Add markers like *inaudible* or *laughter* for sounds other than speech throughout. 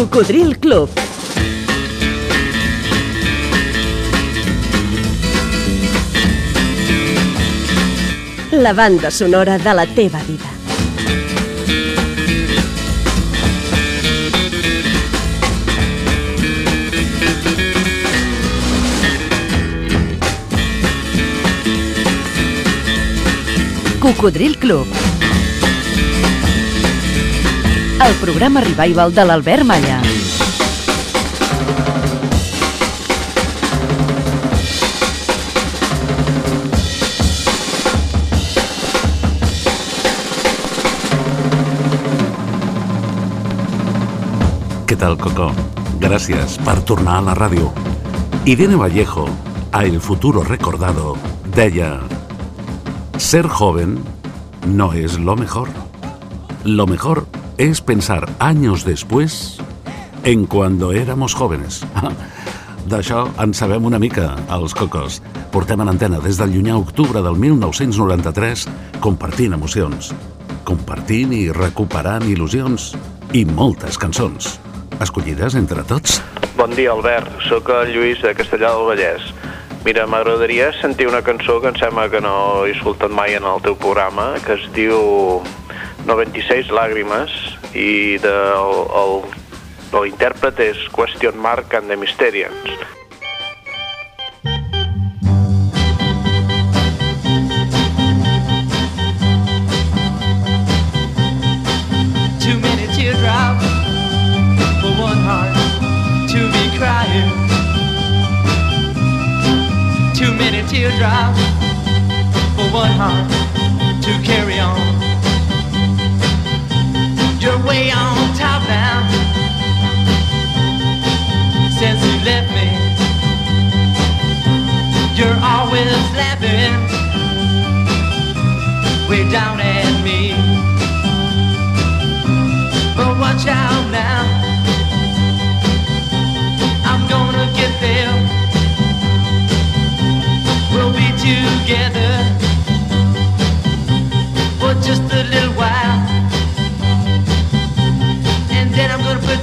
Cocodril Club. La banda sonora de la teva vida. Cocodril Club. El programa revival de l'Albert Malla. Què tal, Coco? Gràcies per tornar a la ràdio. Irene Vallejo, a El Futuro Recordado, deia Ser joven no es lo mejor. Lo mejor es pensar años después en cuando éramos jóvenes. *laughs* D'això en sabem una mica, els cocos. Portem en antena des del llunyà octubre del 1993 compartint emocions, compartint i recuperant il·lusions i moltes cançons, escollides entre tots. Bon dia, Albert. Soc el Lluís de Castellà del Vallès. Mira, m'agradaria sentir una cançó que em sembla que no he escoltat mai en el teu programa, que es diu 96 làgrimes i de, el, el, l'intèrpret és Question Mark and the Mysterians. Too many teardrops for one heart to be crying. Too many teardrops for one heart to carry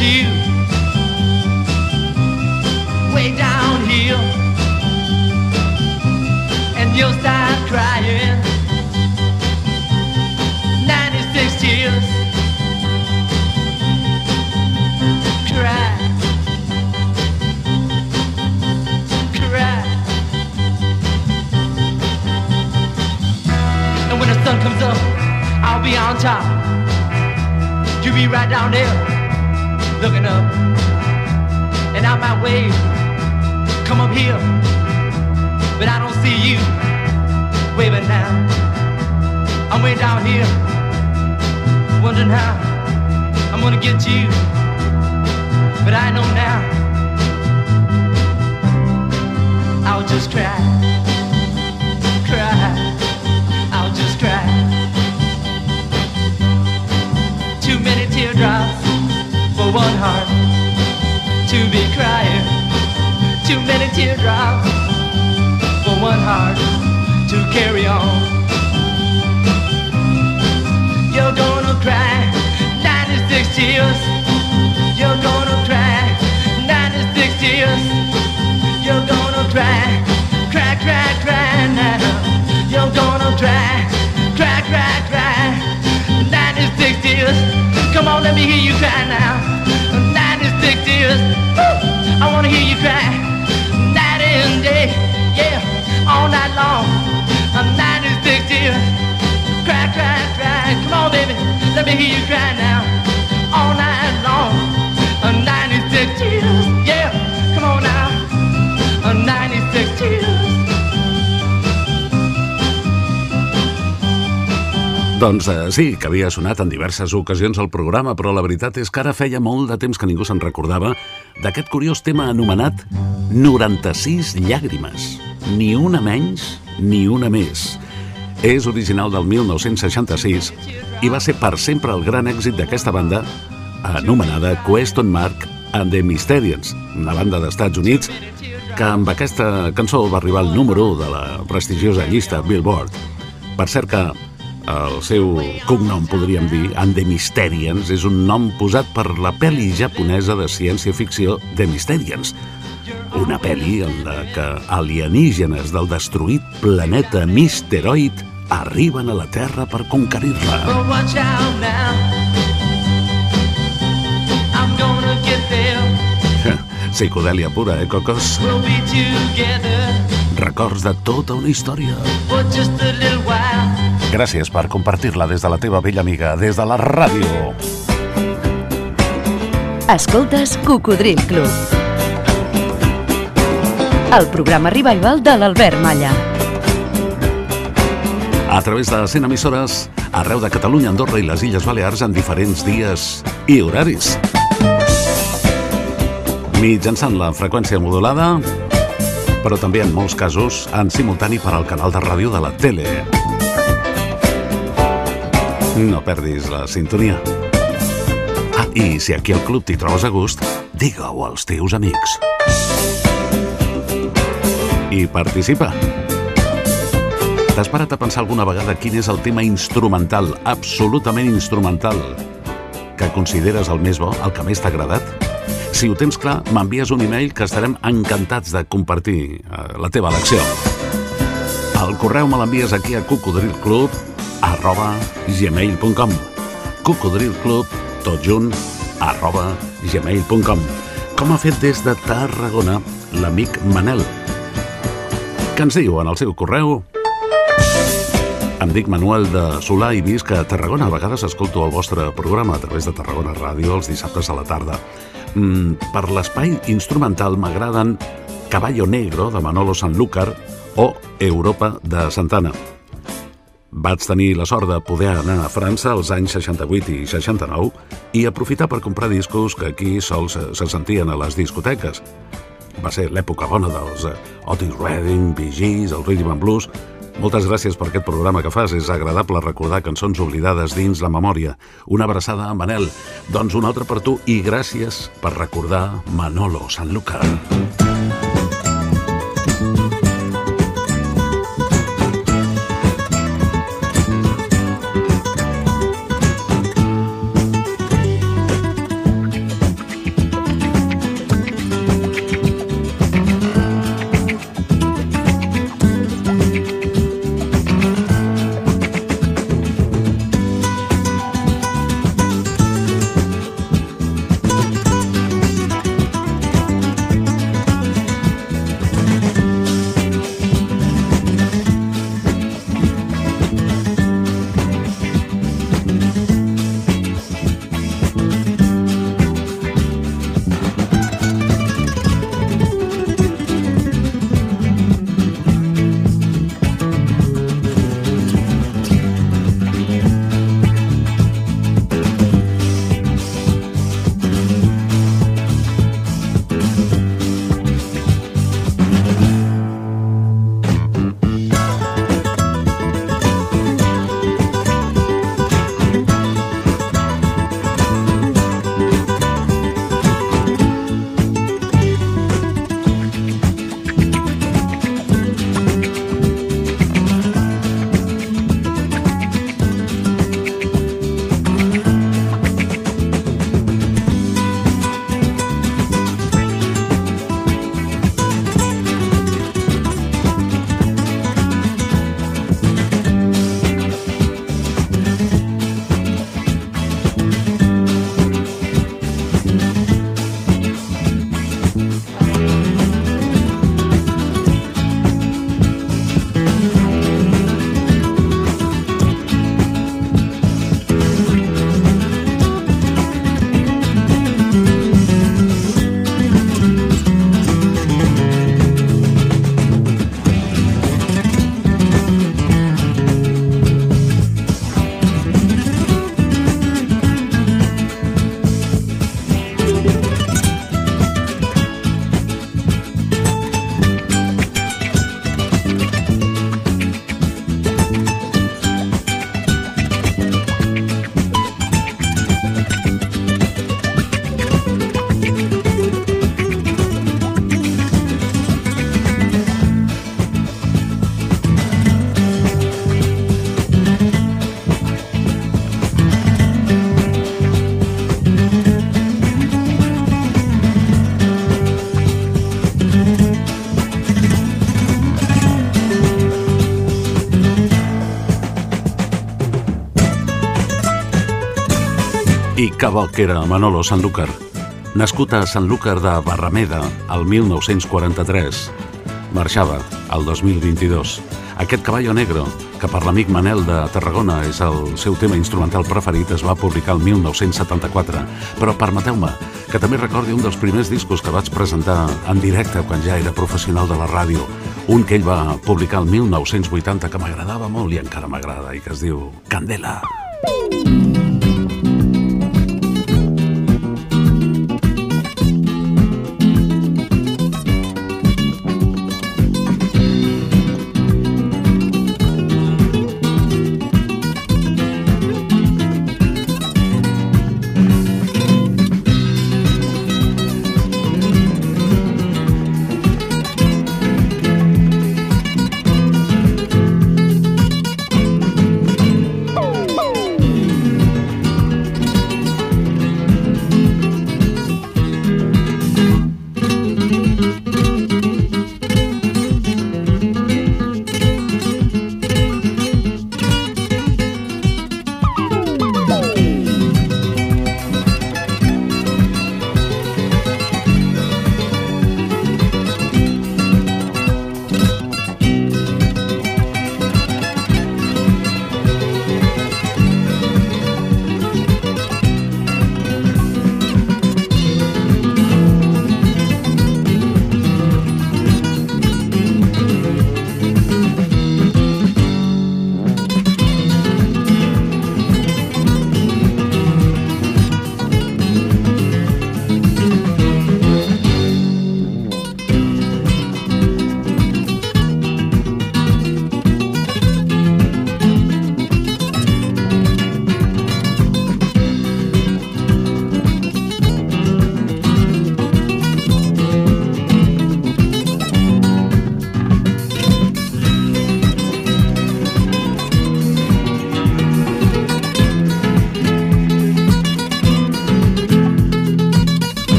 you way down here. And you'll start crying. 96 tears. And when the sun comes up, I'll be on top. You be right down there, looking up. And I might wave, come up here, but I don't see you waving now. I'm way down here, wondering how I'm gonna get you but I know now I'll just cry, cry, I'll just cry. Too many teardrops one heart to be crying. Too many teardrops for one heart to carry on. You're gonna cry 96 tears. You're gonna cry 96 tears. You're gonna cry, cry, cry, cry now. You're gonna cry, cry, cry, cry 96 tears. Come on, let me hear you cry now. 96 tears. Woo! I wanna hear you cry night and day. Yeah, all night long. 96 tears. Cry, cry, cry. Come on, baby, let me hear you cry now. Doncs eh, sí, que havia sonat en diverses ocasions al programa, però la veritat és que ara feia molt de temps que ningú se'n recordava d'aquest curiós tema anomenat 96 llàgrimes. Ni una menys, ni una més. És original del 1966 i va ser per sempre el gran èxit d'aquesta banda anomenada Question Mark and the Mysterians, una banda d'Estats Units que amb aquesta cançó va arribar al número 1 de la prestigiosa llista Billboard. Per cert que El seu cognom, podríem dir, And the Mysterians, és un nom posat per la pel·li japonesa de ciència-ficció The Mysterians. Una pel·li en la que alienígenes del destruït planeta Misteroid arriben a la Terra per conquerir-la. *laughs* Psicodèlia pura, eh, Cocos? We'll Records de tota una història. for just a. Gràcies per compartir-la des de la teva vella amiga, des de la ràdio. Escoltes Cocodril Club. El programa revival de l'Albert Malla. A través de 100 emissores, arreu de Catalunya, Andorra i les Illes Balears en diferents dies i horaris. Mitjançant la freqüència modulada, però també en molts casos en simultani per al canal de ràdio de la tele. No perdis la sintonia. Ah, i si aquí al club t'hi trobes a gust, digue-ho als teus amics. I participa. T'has parat a pensar alguna vegada quin és el tema instrumental, absolutament instrumental, que consideres el més bo, el que més t'ha agradat? Si ho tens clar, m'envies un e-mail que estarem encantats de compartir eh, la teva elecció. El correu me l'envies aquí a cocodrilclub arroba gmail.com cocodrilclub, tot junt, arroba gmail.com com ha fet des de Tarragona l'amic Manel, que ens diu en el seu correu em dic Manuel de Solà i visc a Tarragona. A vegades escolto el vostre programa a través de Tarragona Ràdio els dissabtes a la tarda. Mm, per l'espai instrumental m'agraden Caballo Negro de Manolo Sanlúcar o Europa de Santana. Vaig tenir la sort de poder anar a França als anys 68 i 69 i aprofitar per comprar discos que aquí sols se, se sentien a les discoteques. Va ser l'època bona dels eh, Otis Redding, Bee Gees, el Rhythm and Blues... Moltes gràcies per aquest programa que fas. És agradable recordar cançons oblidades dins la memòria. Una abraçada a Manel. Doncs una altra per tu i gràcies per recordar Manolo Sanlúcar. I era Manolo Sanlúcar. Nascut a Sanlúcar de Barrameda el 1943, marxava el 2022. Aquest Caballo Negro, que per l'amic Manel de Tarragona és el seu tema instrumental preferit, es va publicar el 1974. Però permeteu-me que també recordi un dels primers discos que vaig presentar en directe quan ja era professional de la ràdio. Un que ell va publicar el 1980 que m'agradava molt i encara m'agrada i que es diu. Candela.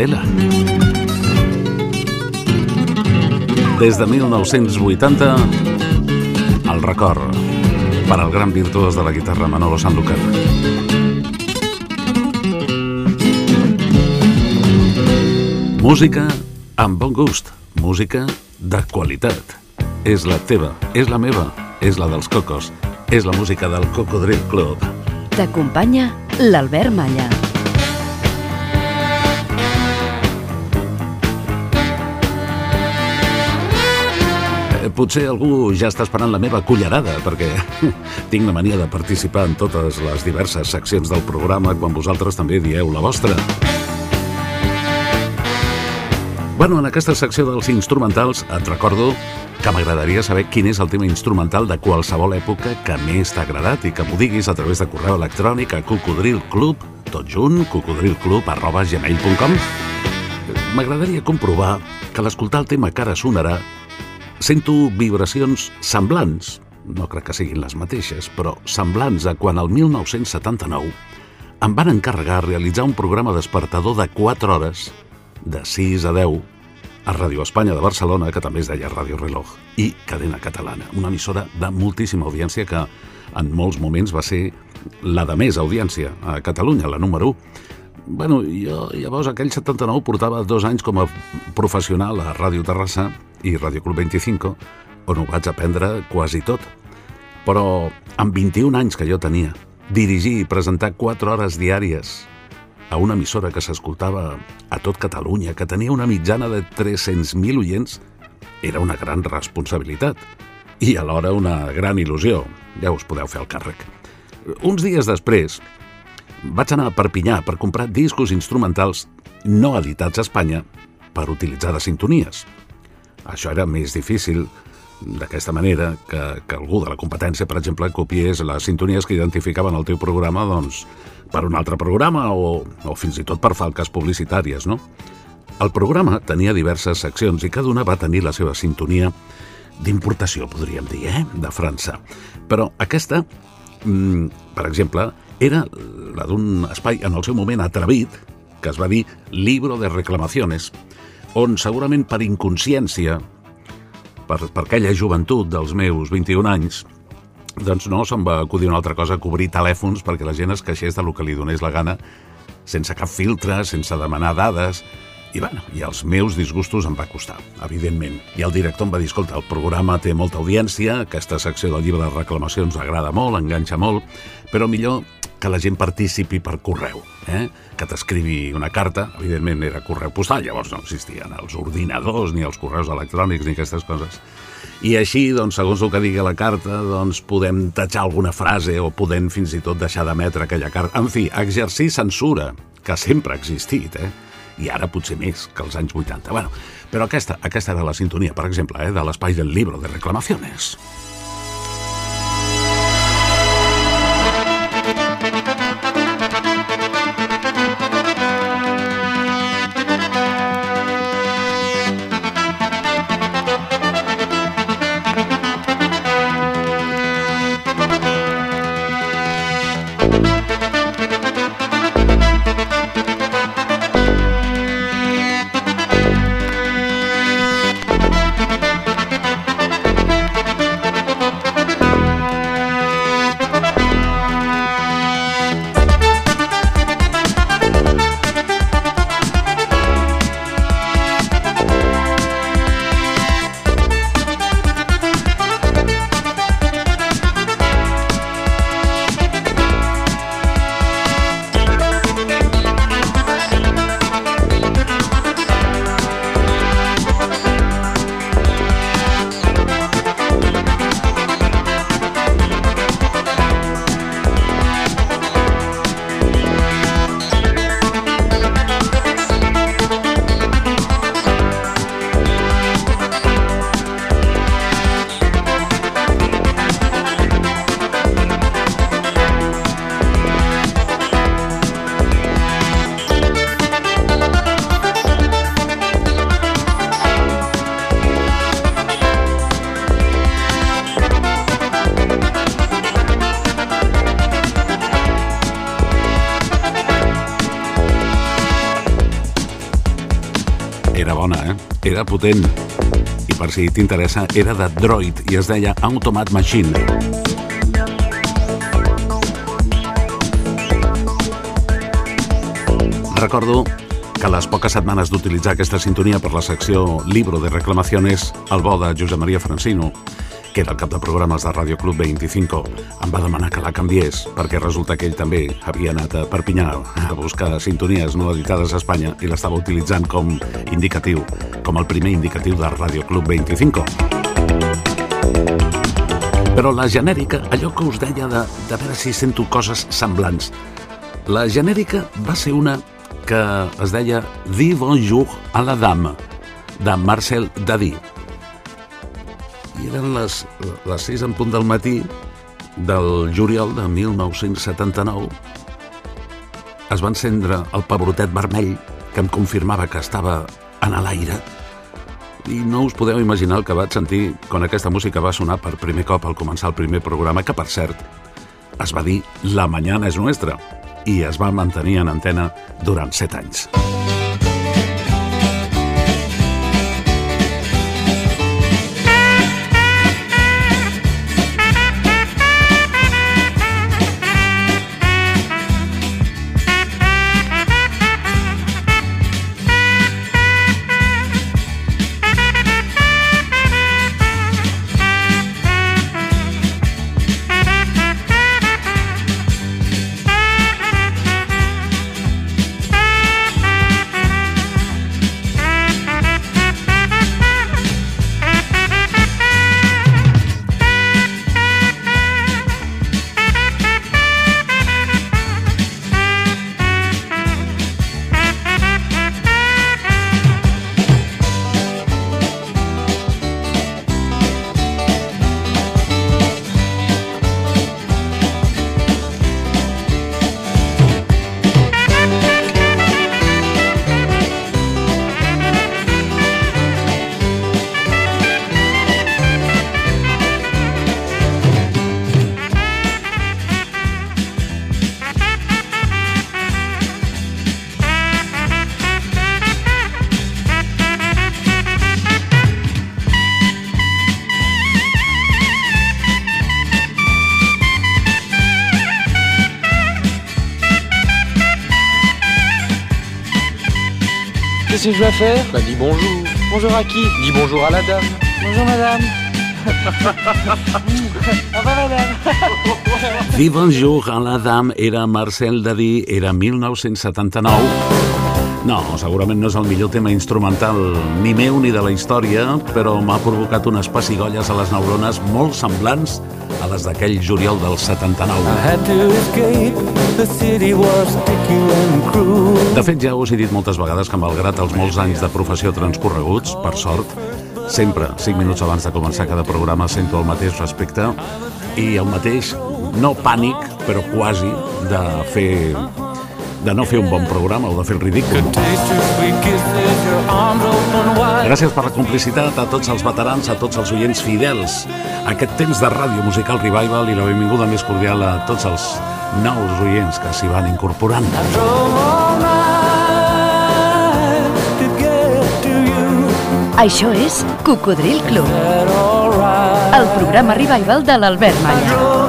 Candela. Des de 1980, el record per al gran virtuós de la guitarra Manolo Sanlúcar. Música amb bon gust, música de qualitat. És la teva, és la meva, és la dels cocos, és la música del Cocodril Club. T'acompanya l'Albert Malla. Potser algú ja està esperant la meva cullerada, perquè *laughs* tinc la mania de participar en totes les diverses seccions del programa quan vosaltres també dieu la vostra. Bueno, en aquesta secció dels instrumentals et recordo que m'agradaria saber quin és el tema instrumental de qualsevol època que més t'ha agradat i que m'ho diguis a través de correu electrònic a cocodrilclub, tot junt, cocodrilclub arroba gmail.com M'agradaria comprovar que l'escoltar el tema que ara sonarà Sento vibracions semblants, no crec que siguin les mateixes, però semblants a quan el 1979 em van encarregar realitzar un programa despertador de 4 hores, de 6 a 10, a Ràdio Espanya de Barcelona, que també es deia Ràdio Reloj, i Cadena Catalana, una emissora de moltíssima audiència que en molts moments va ser la de més audiència a Catalunya, la número 1. Bueno, jo llavors aquell 79 portava dos anys com a professional a Ràdio Terrassa i Ràdio Club 25, on ho vaig aprendre quasi tot. Però amb 21 anys que jo tenia, dirigir i presentar 4 hores diàries a una emissora que s'escoltava a tot Catalunya, que tenia una mitjana de 300.000 oients, era una gran responsabilitat i alhora una gran il·lusió. Ja us podeu fer el càrrec. Uns dies després, vaig anar a Perpinyà per comprar discos instrumentals no editats a Espanya per utilitzar de sintonies. Això era més difícil d'aquesta manera que, que algú de la competència, per exemple, copiés les sintonies que identificaven el teu programa doncs, per un altre programa o, o fins i tot per falques publicitàries, no? El programa tenia diverses seccions i cada una va tenir la seva sintonia d'importació, podríem dir, eh? de França. Però aquesta, mm, per exemple, era la d'un espai en el seu moment atrevit, que es va dir Libro de Reclamaciones, on segurament per inconsciència, per, per aquella joventut dels meus 21 anys, doncs no se'm va acudir una altra cosa cobrir telèfons perquè la gent es queixés del que li donés la gana, sense cap filtre, sense demanar dades, i, bueno, i els meus disgustos em va costar, evidentment. I el director em va dir, escolta, el programa té molta audiència, aquesta secció del llibre de reclamacions agrada molt, enganxa molt, però millor que la gent participi per correu, eh? que t'escrivi una carta, evidentment era correu postal, llavors no existien els ordinadors, ni els correus electrònics, ni aquestes coses. I així, doncs, segons el que digui la carta, doncs, podem tatxar alguna frase o podem fins i tot deixar d'emetre aquella carta. En fi, exercir censura, que sempre ha existit, eh? i ara potser més que els anys 80. Bueno, però aquesta, aquesta era la sintonia, per exemple, eh, de l'espai del llibre de reclamaciones. Potent. I per si t'interessa, era de Droid i es deia Automat Machine. Recordo que a les poques setmanes d'utilitzar aquesta sintonia per la secció Libro de Reclamaciones, el bo de Josep Maria Francino que era el cap de programes de Ràdio Club 25, em va demanar que la canviés perquè resulta que ell també havia anat a Perpinyà a buscar sintonies no editades a Espanya i l'estava utilitzant com indicatiu, com el primer indicatiu de Ràdio Club 25. Però la genèrica, allò que us deia de, de veure si sento coses semblants, la genèrica va ser una que es deia Dis bonjour a la dame, de Marcel Dadi, i eren les, les 6 en punt del matí del juliol de 1979 es va encendre el pebrotet vermell que em confirmava que estava en l'aire i no us podeu imaginar el que vaig sentir quan aquesta música va sonar per primer cop al començar el primer programa, que per cert es va dir La Mañana és Nuestra i es va mantenir en antena durant 7 anys. Faire Bah dis bonjour. Bonjour à qui Dis bonjour à la dame. Bonjour madame. *laughs* Au revoir madame. Di bonjour a la dame era Marcel Dadí, era 1979. No, segurament no és el millor tema instrumental ni meu ni de la història, però m'ha provocat unes pessigolles a les neurones molt semblants a les d'aquell juliol del 79. had to escape. The city was sticky and cruel. De fet, ja us he dit moltes vegades que malgrat els molts anys de professió transcorreguts, per sort, sempre, 5 minuts abans de començar cada programa, sento el mateix respecte i el mateix, no pànic, però quasi, de fer de no fer un bon programa o de fer el ridícul. Gràcies per la complicitat a tots els veterans, a tots els oients fidels. a Aquest temps de ràdio musical revival i la benvinguda més cordial a tots els nous oients que s'hi van incorporant. Això és Cocodril Club, el programa revival de l'Albert Malla.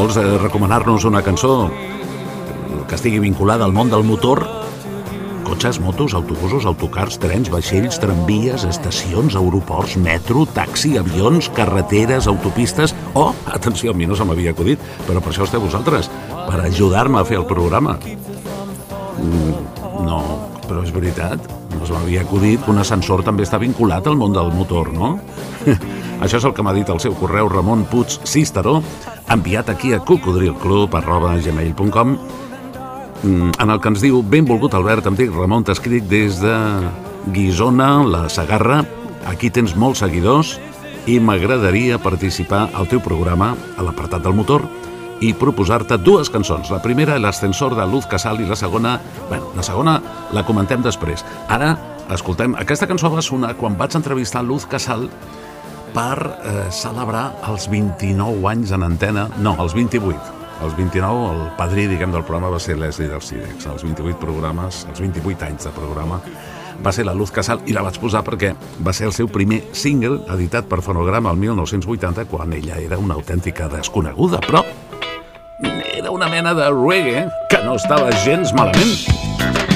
Vols eh, recomanar-nos una cançó que estigui vinculada al món del motor? Cotxes, motos, autobusos, autocars, trens, vaixells, tramvies, estacions, aeroports, metro, taxi, avions, carreteres, autopistes... Oh, atenció, a mi no se m'havia acudit, però per això esteu vosaltres, per ajudar-me a fer el programa. Mm, no, però és veritat, no se m'havia acudit que un ascensor també està vinculat al món del motor, no? *laughs* Això és el que m'ha dit el seu correu Ramon Puig Cístero, enviat aquí a cocodrilclub.gmail.com mm, en el que ens diu Benvolgut Albert, em dic Ramon, t'escric des de Guisona, la Sagarra. Aquí tens molts seguidors i m'agradaria participar al teu programa a l'apartat del motor i proposar-te dues cançons. La primera, l'ascensor de Luz Casal i la segona... Bueno, la segona la comentem després. Ara, escoltem, aquesta cançó va sonar quan vaig entrevistar Luz Casal per eh, celebrar els 29 anys en antena, no, els 28. Els 29, el padrí, diguem, del programa va ser Leslie del Cidex. Els 28 programes, els 28 anys de programa, va ser la Luz Casal i la vaig posar perquè va ser el seu primer single editat per fonograma el 1980 quan ella era una autèntica desconeguda, però era una mena de reggae que no estava gens malament.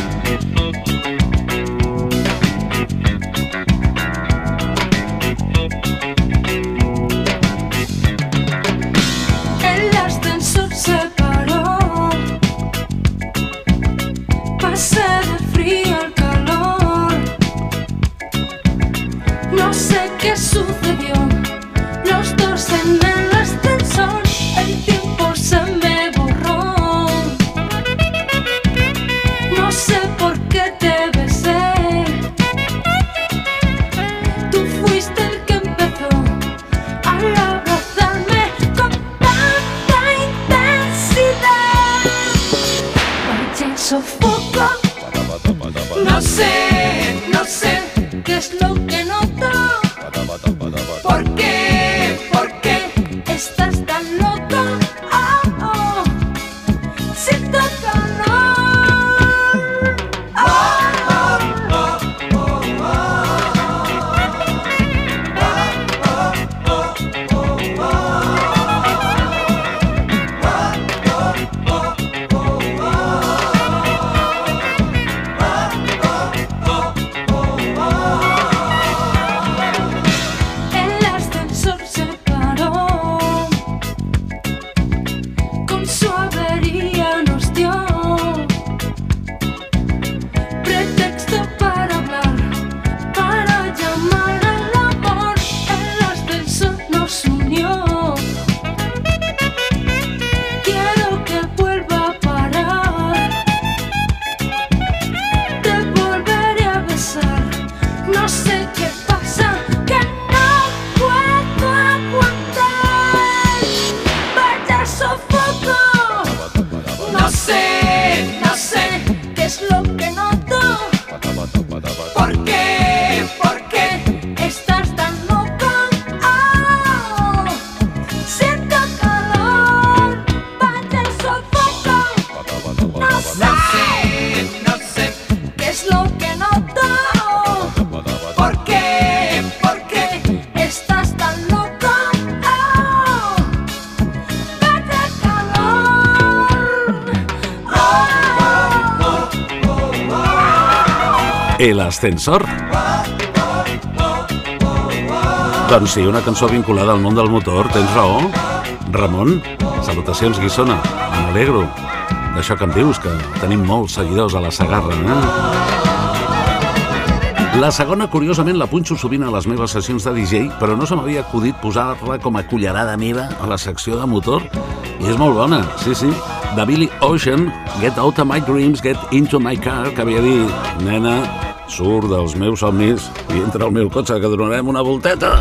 El Ascensor. Doncs sí, una cançó vinculada al món del motor, tens raó. Ramon, salutacions, Guissona. Me n'alegro d'això que em dius, que tenim molts seguidors a la Sagarra, eh? La segona, curiosament, la punxo sovint a les meves sessions de DJ, però no se m'havia acudit posar-la com a cullerada meva a la secció de motor. I és molt bona, sí, sí. De Billy Ocean, Get Out of My Dreams, Get Into My Car, que havia dit, nena, surt dels meus somnis i entra al meu cotxe, que donarem una volteta.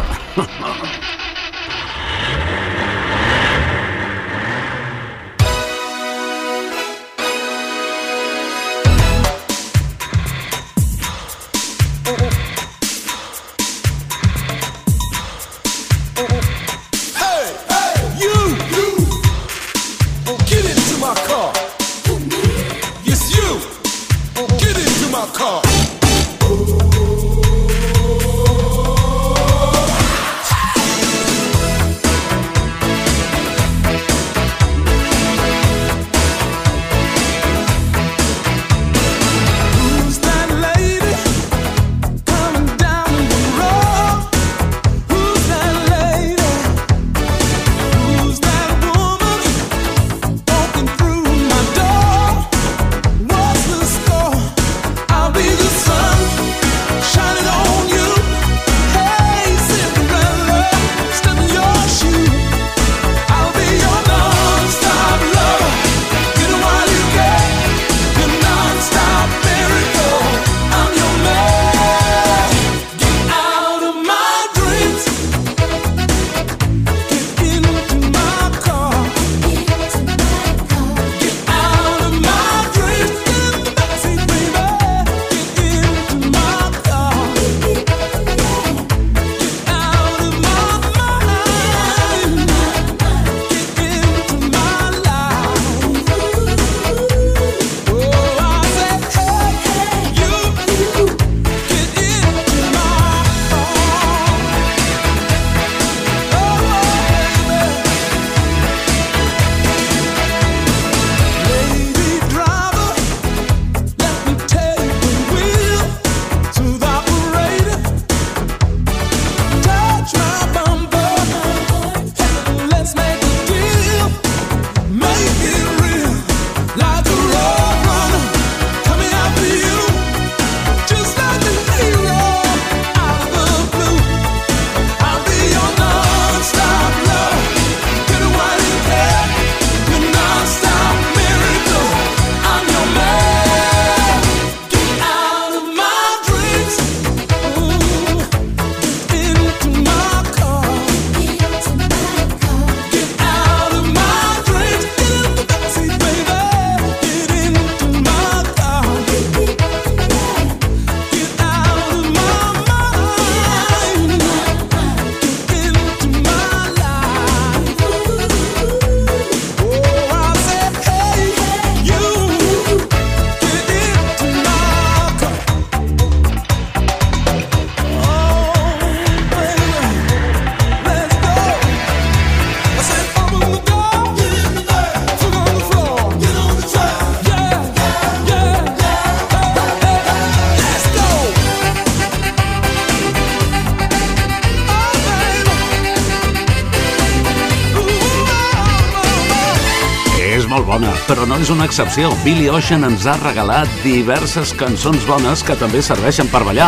Una excepció. Billy Ocean ens ha regalat diverses cançons bones que també serveixen per ballar.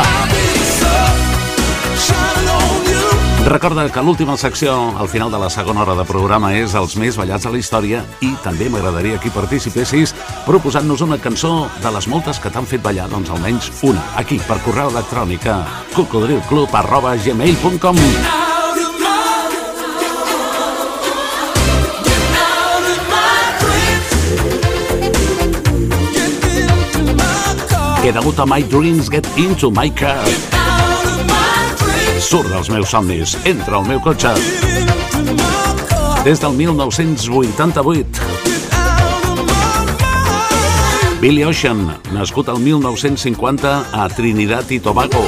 Recorda que l'última secció, al final de la segona hora de programa, és els més ballats de la història i també m'agradaria que hi participessis proposant-nos una cançó de les moltes que t'han fet ballar, doncs almenys una, aquí, per correu electrònic a cocodrilclub arroba gmail.com Get of my dreams, get into my car. Surt dels meus somnis, entra al meu cotxe. Des del 1988. Billy Ocean, nascut el 1950 a Trinidad i Tobago.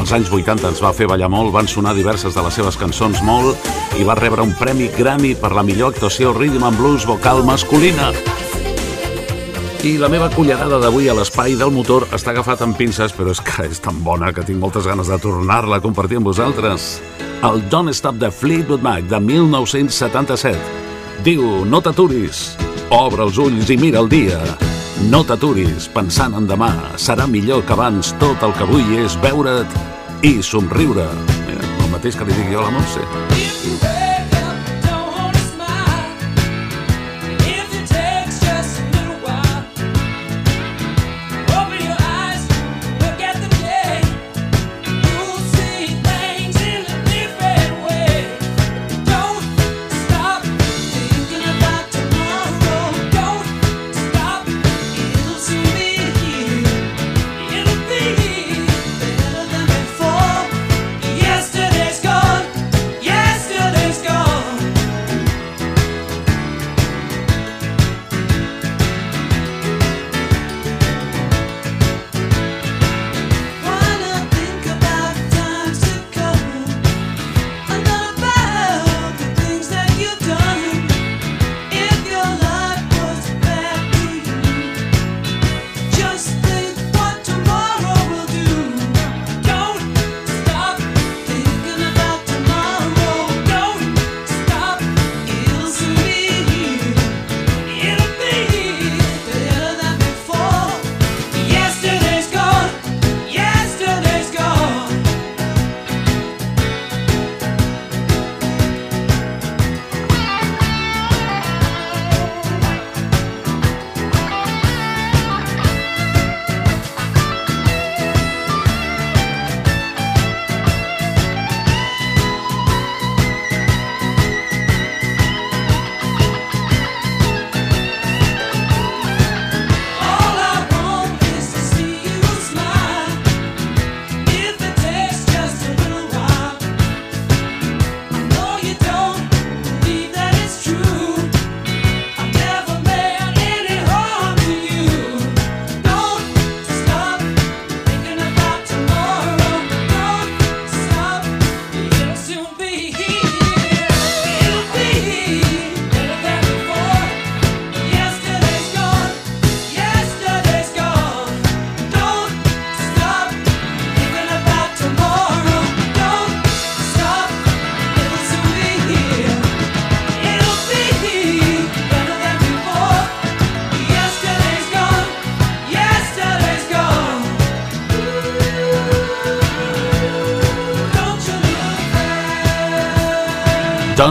als anys 80 ens va fer ballar molt, van sonar diverses de les seves cançons molt i va rebre un premi Grammy per la millor actuació Rhythm and Blues vocal masculina. I la meva cullerada d'avui a l'espai del motor està agafat amb pinces, però és que és tan bona que tinc moltes ganes de tornar-la a compartir amb vosaltres. El Don't Stop de Fleetwood Mac de 1977. Diu, no t'aturis, obre els ulls i mira el dia. No t'aturis, pensant en demà. Serà millor que abans tot el que vull és veure't i somriure. Mira, el mateix que li dic jo a la Montse.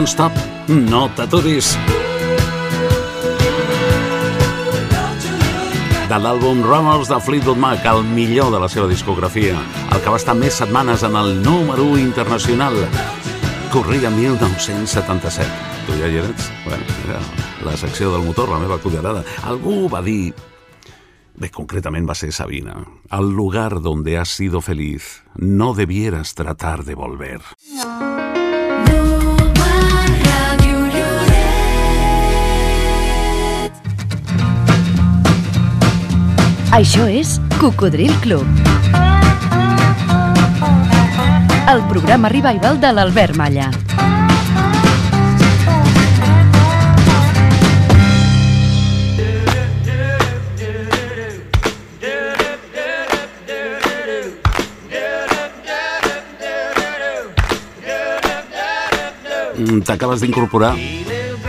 Back. Don't stop, no t'aturis. de l'àlbum Runners de Fleetwood Mac, el millor de la seva discografia, el que va estar més setmanes en el número 1 internacional. Corria 1977. Tu ja hi eres? Bueno, era la secció del motor, la meva cullerada. Algú va dir... Bé, concretament va ser Sabina. Al lugar donde has sido feliz, no debieras tratar de volver. Això és Cocodril Club. El programa revival de l'Albert Malla. Mm, T'acabes d'incorporar?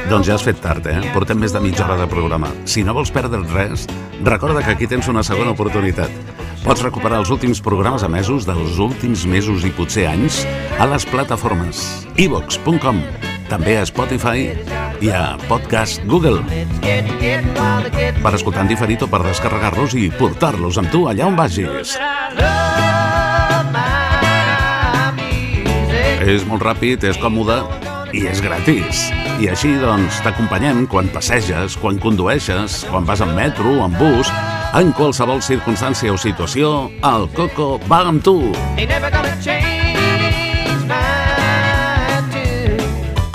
Doncs ja has fet tard, eh? Portem més de mitja hora de programa. Si no vols perdre res, recorda que aquí tens una segona oportunitat. Pots recuperar els últims programes emesos dels últims mesos i potser anys a les plataformes ivox.com, també a Spotify i a Podcast Google. Per escoltar en diferit o per descarregar-los i portar-los amb tu allà on vagis. És molt ràpid, és còmode i és gratis. I així, doncs, t'acompanyem quan passeges, quan condueixes, quan vas en metro, en bus, en qualsevol circumstància o situació, el Coco va amb tu.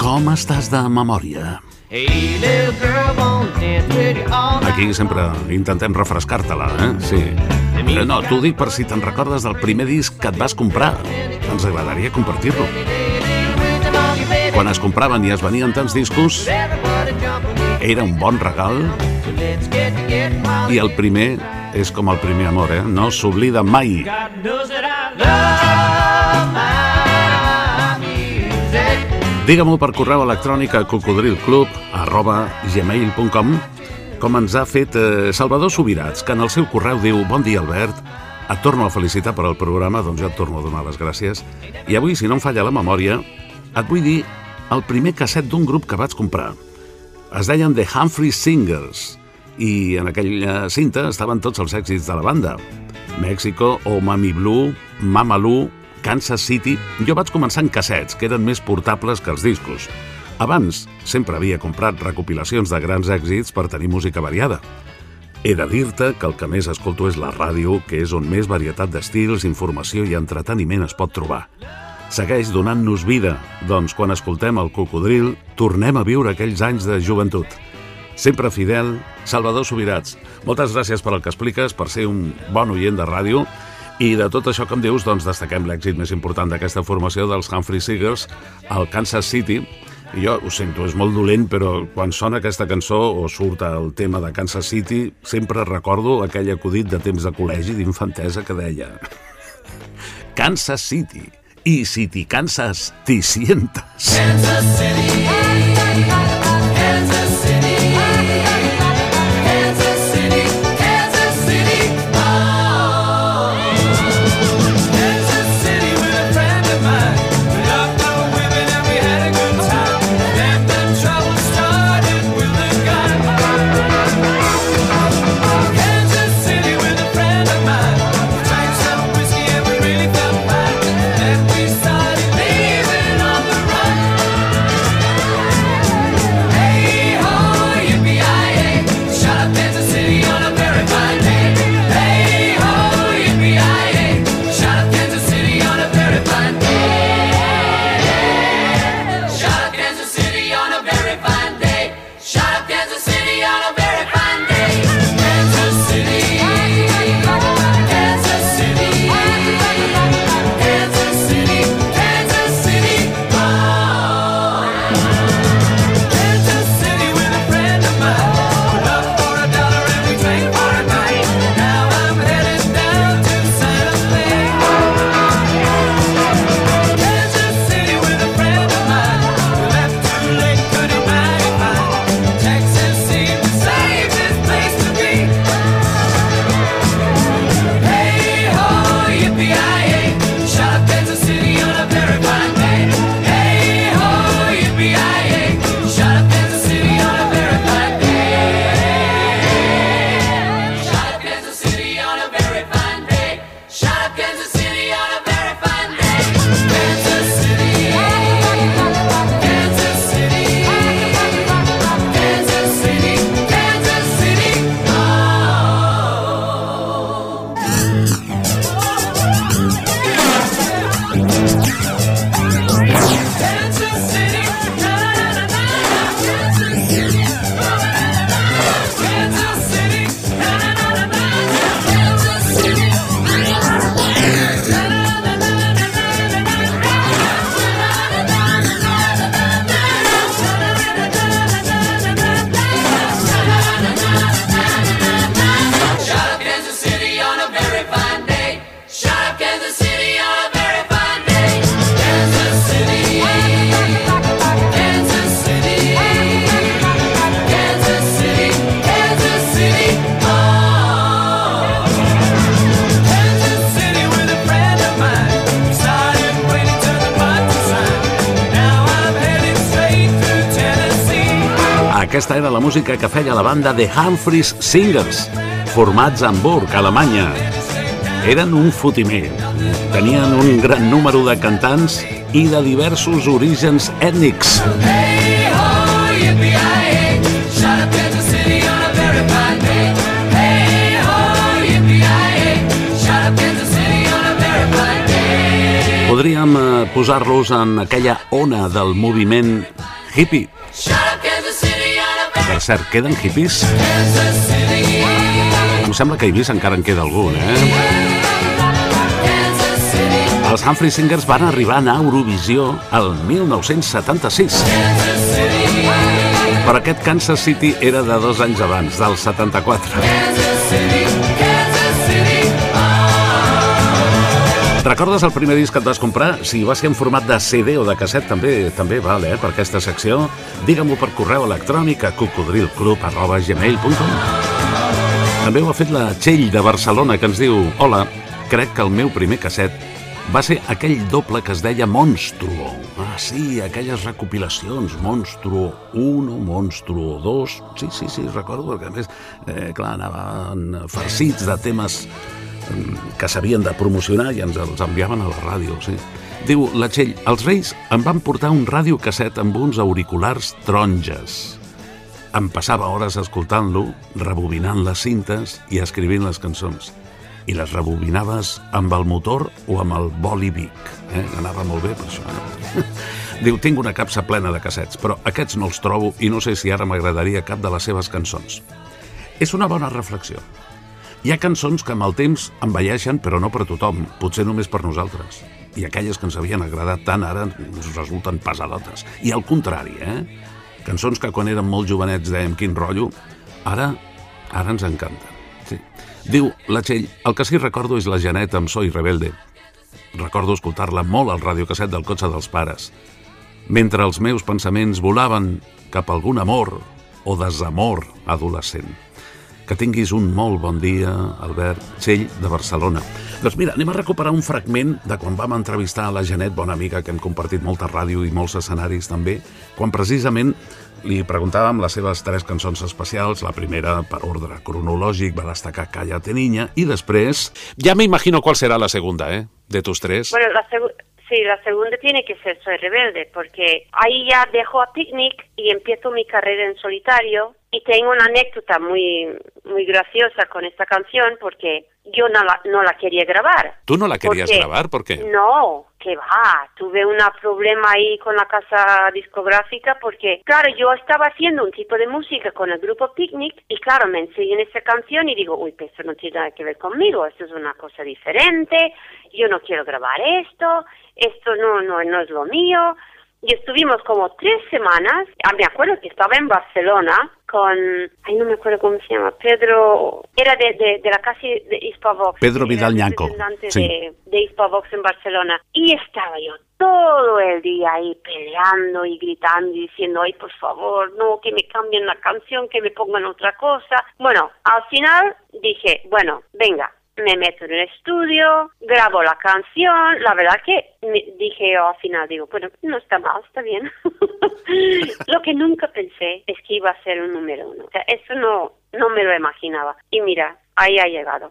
Com estàs de memòria? Aquí sempre intentem refrescar-te-la, eh? Sí. Eh, No, t'ho dic per si te'n recordes del primer disc que et vas comprar. Ens agradaria compartir-lo. Quan es compraven i es venien tants discos, era un bon regal i el primer és com el primer amor, eh? No s'oblida mai. Digue-m'ho per correu electrònic a cocodrilclub arroba gmail.com com ens ha fet eh, Salvador Subirats, que en el seu correu diu Bon dia, Albert. Et torno a felicitar per al programa, doncs jo et torno a donar les gràcies. I avui, si no em falla la memòria, et vull dir el primer casset d'un grup que vaig comprar. Es deien The Humphrey Singers i en aquella cinta estaven tots els èxits de la banda. México, o Mami Blue, Mamalu, Kansas City... Jo vaig començar en cassets, que eren més portables que els discos. Abans, sempre havia comprat recopilacions de grans èxits per tenir música variada. He de dir-te que el que més escolto és la ràdio, que és on més varietat d'estils, informació i entreteniment es pot trobar. Segueix donant-nos vida, doncs quan escoltem el cocodril tornem a viure aquells anys de joventut. Sempre fidel, Salvador Subirats. Moltes gràcies per el que expliques, per ser un bon oient de ràdio i de tot això que em dius, doncs destaquem l'èxit més important d'aquesta formació dels Humphrey Seegers, el Kansas City, i jo ho sento, és molt dolent, però quan sona aquesta cançó o surt el tema de Kansas City, sempre recordo aquell acudit de temps de col·legi d'infantesa que deia *laughs* Kansas City, i si t'hi canses, t'hi sientes. Kansas City. Que feia la banda The Humphreys Singers, formats a Hamburg, Alemanya. Eren un fotimer. Tenien un gran número de cantants i de diversos orígens ètnics. Hey ho, up, Kansas City on a very day. Hey ho, up, Kansas City on a very day. Podríem eh, posar-los en aquella ona del moviment hippie. Cert, queden hippies? Em sembla que a Eivissa encara en queda algun, eh? Els Humphrey Singers van arribar a Eurovisió el 1976. Però aquest Kansas City era de dos anys abans, del 74. Recordes el primer disc que et vas comprar? Si va ser en format de CD o de casset, també també val, eh, per aquesta secció. Digue-m'ho per correu electrònic a cocodrilclub.gmail.com També ho ha fet la Txell de Barcelona, que ens diu Hola, crec que el meu primer casset va ser aquell doble que es deia Monstruo. Ah, sí, aquelles recopilacions, Monstruo 1, Monstruo 2... Sí, sí, sí, recordo, perquè a més, eh, clar, anaven farcits de temes que s'havien de promocionar i ens els enviaven a la ràdio, sí. Diu, la Txell, els Reis em van portar un radiocasset amb uns auriculars taronges. Em passava hores escoltant-lo, rebobinant les cintes i escrivint les cançons. I les rebobinaves amb el motor o amb el boli Vic. Eh? Anava molt bé per això. Eh? *laughs* Diu, tinc una capsa plena de cassets, però aquests no els trobo i no sé si ara m'agradaria cap de les seves cançons. És una bona reflexió. Hi ha cançons que amb el temps envelleixen, però no per tothom, potser només per nosaltres. I aquelles que ens havien agradat tant ara ens resulten pesadotes. I al contrari, eh? Cançons que quan érem molt jovenets dèiem quin rotllo, ara, ara ens encanten. Sí. Diu la Txell, el que sí recordo és la Janet amb Soy Rebelde. Recordo escoltar-la molt al radiocasset del cotxe dels pares. Mentre els meus pensaments volaven cap a algun amor o desamor adolescent. Que tinguis un molt bon dia, Albert Txell, de Barcelona. Doncs mira, anem a recuperar un fragment de quan vam entrevistar a la Janet, bona amiga, que hem compartit molta ràdio i molts escenaris també, quan precisament li preguntàvem les seves tres cançons especials. La primera, per ordre cronològic, va destacar Cállate niña, i després... Ja me imagino cuál será la segunda, ¿eh? De tus tres. Bueno, la sí, la segunda tiene que ser Soy Rebelde, porque ahí ya dejo a Picnic y empiezo mi carrera en solitario. Y tengo una anécdota muy, muy graciosa con esta canción, porque yo no la, no la quería grabar. ¿Tú no la querías Porque- grabar? ¿Por qué? No, que va, tuve un problema ahí con la casa discográfica porque, claro, yo estaba haciendo un tipo de música con el grupo Picnic y, claro, me enseñan esa canción y digo, uy, pues esto no tiene nada que ver conmigo, esto es una cosa diferente, yo no quiero grabar esto, esto no, no, no es lo mío. Y estuvimos como tres semanas, ah, me acuerdo que estaba en Barcelona con, ay, no me acuerdo cómo se llama, Pedro, era de, de, de la casa de Hispavox. Pedro Vidal Ñanco, representante sí. de, de Hispavox en Barcelona. Y estaba yo todo el día ahí peleando y gritando y diciendo, ay, por favor, no, que me cambien la canción, que me pongan otra cosa. Bueno, al final dije, bueno, venga, me meto en el estudio, grabo la canción, la verdad que me dije yo al final, digo, bueno, no está mal, está bien. *laughs* lo que nunca pensé es que iba a ser un número uno. O sea, eso no, no me lo imaginaba. Y mira, ahí ha llegado.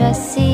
Mundo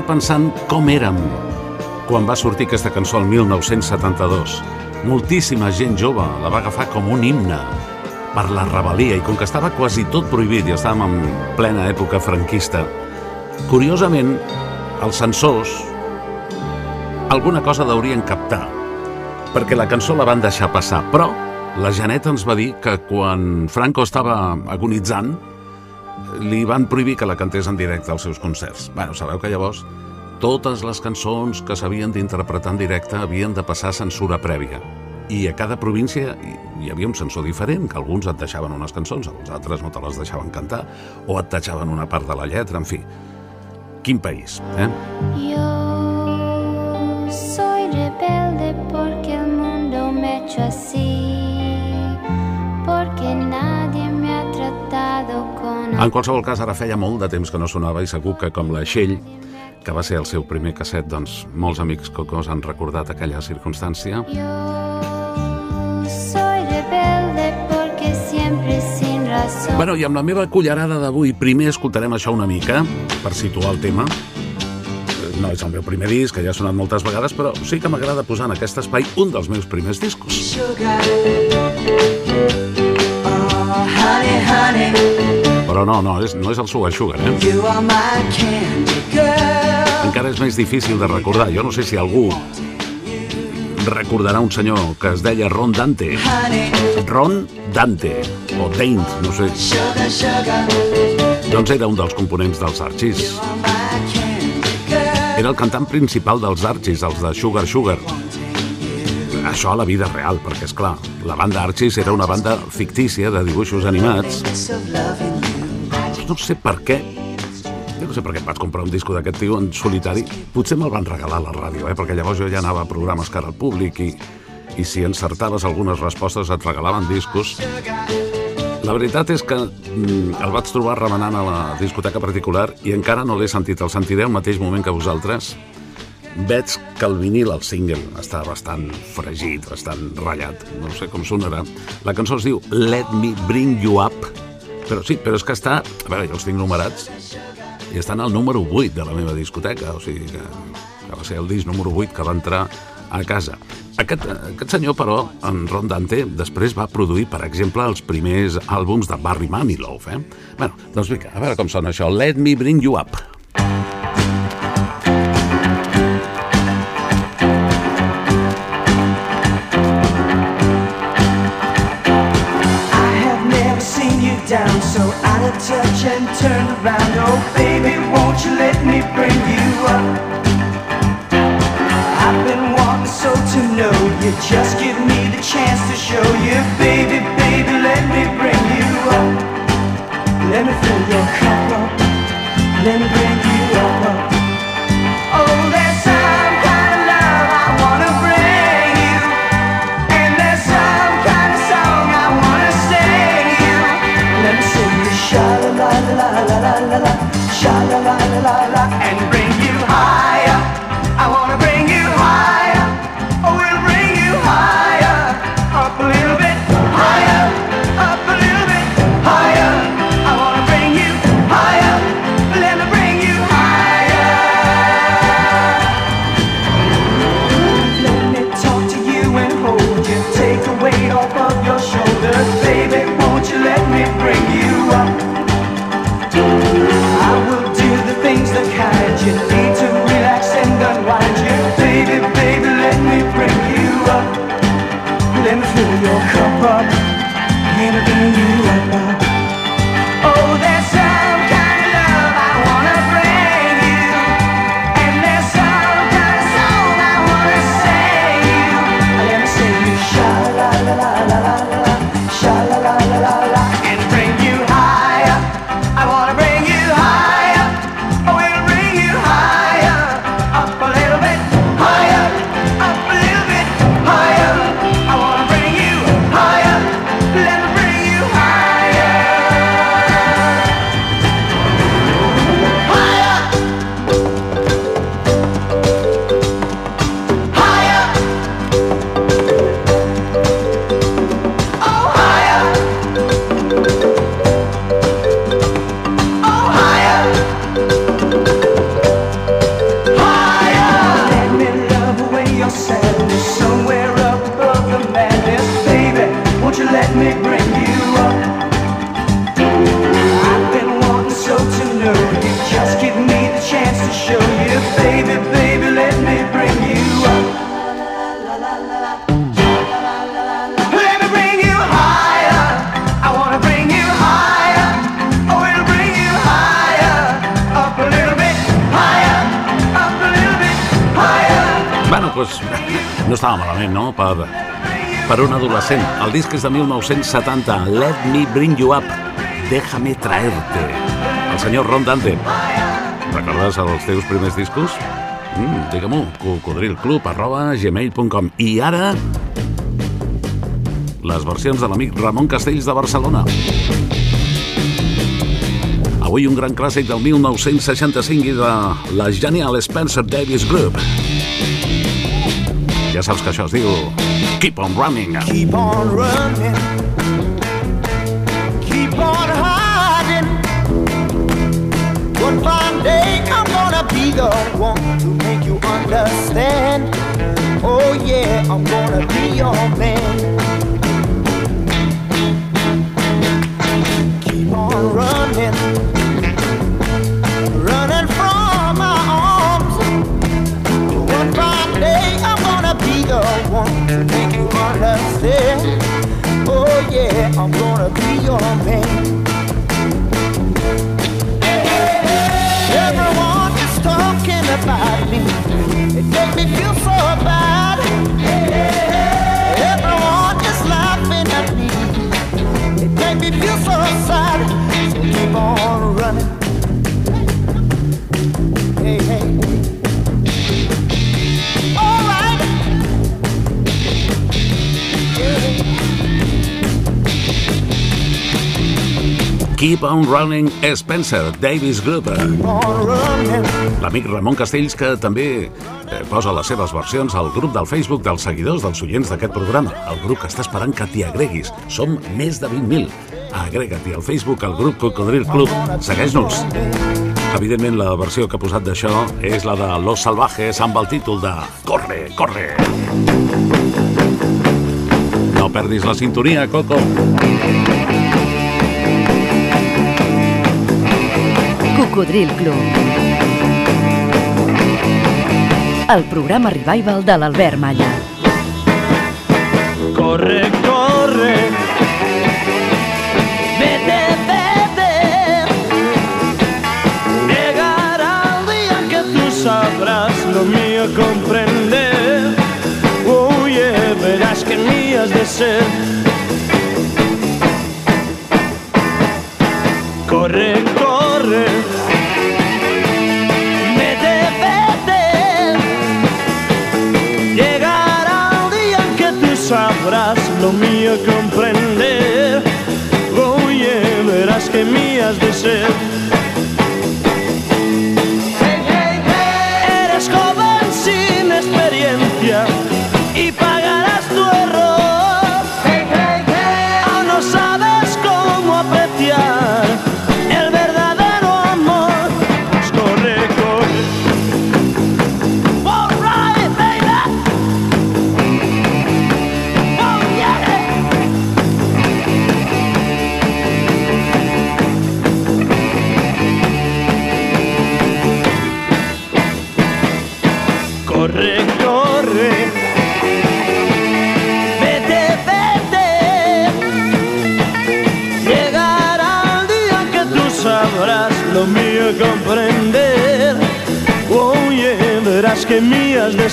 estava pensant com érem quan va sortir aquesta cançó el 1972. Moltíssima gent jove la va agafar com un himne per la rebel·lia i com que estava quasi tot prohibit i estàvem en plena època franquista, curiosament, els censors alguna cosa deurien captar perquè la cançó la van deixar passar, però la Janeta ens va dir que quan Franco estava agonitzant li van prohibir que la cantés en directe als seus concerts. Bueno, sabeu que llavors totes les cançons que s'havien d'interpretar en directe havien de passar censura prèvia. I a cada província hi havia un censor diferent, que alguns et deixaven unes cançons, els altres no te les deixaven cantar, o et deixaven una part de la lletra, en fi. Quin país, eh? Yo soy rebelde porque el mundo me hecho así, porque nadie En qualsevol cas, ara feia molt de temps que no sonava i segur que com la Xell, que va ser el seu primer casset, doncs molts amics cocos han recordat aquella circumstància. Bueno, i amb la meva cullerada d'avui, primer escoltarem això una mica, per situar el tema. No és el meu primer disc, que ja ha sonat moltes vegades, però sí que m'agrada posar en aquest espai un dels meus primers discos. Sugar. Oh, honey, honey, Però no, no, és, no és el Sugar Sugar, eh? Encara és més difícil de recordar. Jo no sé si algú recordarà un senyor que es deia Ron Dante. Ron Dante, o Daint, no sé. Doncs era un dels components dels Archies. Era el cantant principal dels Archies, els de Sugar Sugar. Això a la vida real, perquè, és clar, la banda Archies era una banda fictícia de dibuixos animats. No sé per què. Jo no sé per què vaig comprar un disco d'aquest tio en solitari. Potser me'l van regalar a la ràdio, eh? perquè llavors jo ja anava a programes cara al públic i, i si encertaves algunes respostes et regalaven discos. La veritat és que mm, el vaig trobar remenant a la discoteca particular i encara no l'he sentit. El sentiré al mateix moment que vosaltres. Veig que el vinil, el single, està bastant fregit, bastant ratllat. No sé com sonarà. La cançó es diu Let Me Bring You Up. Però sí, però és que està... A veure, jo els tinc numerats i estan al número 8 de la meva discoteca. O sigui que, que va ser el disc número 8 que va entrar a casa. Aquest, aquest senyor, però, en Ron Dante, després va produir, per exemple, els primers àlbums de Barry Manilow, eh? Bueno, doncs vinga, a veure com sona això. Let me bring you up. Out touch and turned around. Oh, baby, won't you let me bring you up? I've been wanting so to know you. Just give me the chance to show you, baby, adolescent. El disc és de 1970, Let Me Bring You Up, Déjame Traerte. El senyor Ron Dante. Recordes els teus primers discos? Mm, Digue-m'ho, cocodrilclub arroba gmail.com I ara, les versions de l'amic Ramon Castells de Barcelona. Avui un gran clàssic del 1965 i de la Genial Spencer Davis Group. Ja saps que això es diu Keep on Running. Keep on running. Keep on hiding. One fine day I'm gonna be the one to make you understand. Oh yeah, I'm gonna be your man. Understand. Oh yeah, I'm gonna be your man. Everyone is talking about me. It makes me feel so Keep on Running Spencer Davis Group. L'amic Ramon Castells que també eh, posa les seves versions al grup del Facebook dels seguidors dels oients d'aquest programa. El grup que està esperant que t'hi agreguis. Som més de 20.000. Agrega't-hi al Facebook al grup Cocodril Club. Segueix-nos. Evidentment, la versió que ha posat d'això és la de Los Salvajes amb el títol de Corre, corre. No perdis la sintonia, Coco. Cocodril Club. El programa revival de l'Albert Malla. Corre, corre. Vete, vete. Llegará el día que tú sabrás lo mío comprender. Oh, yeah, verás que mías de ser. Que mías de verás que mías de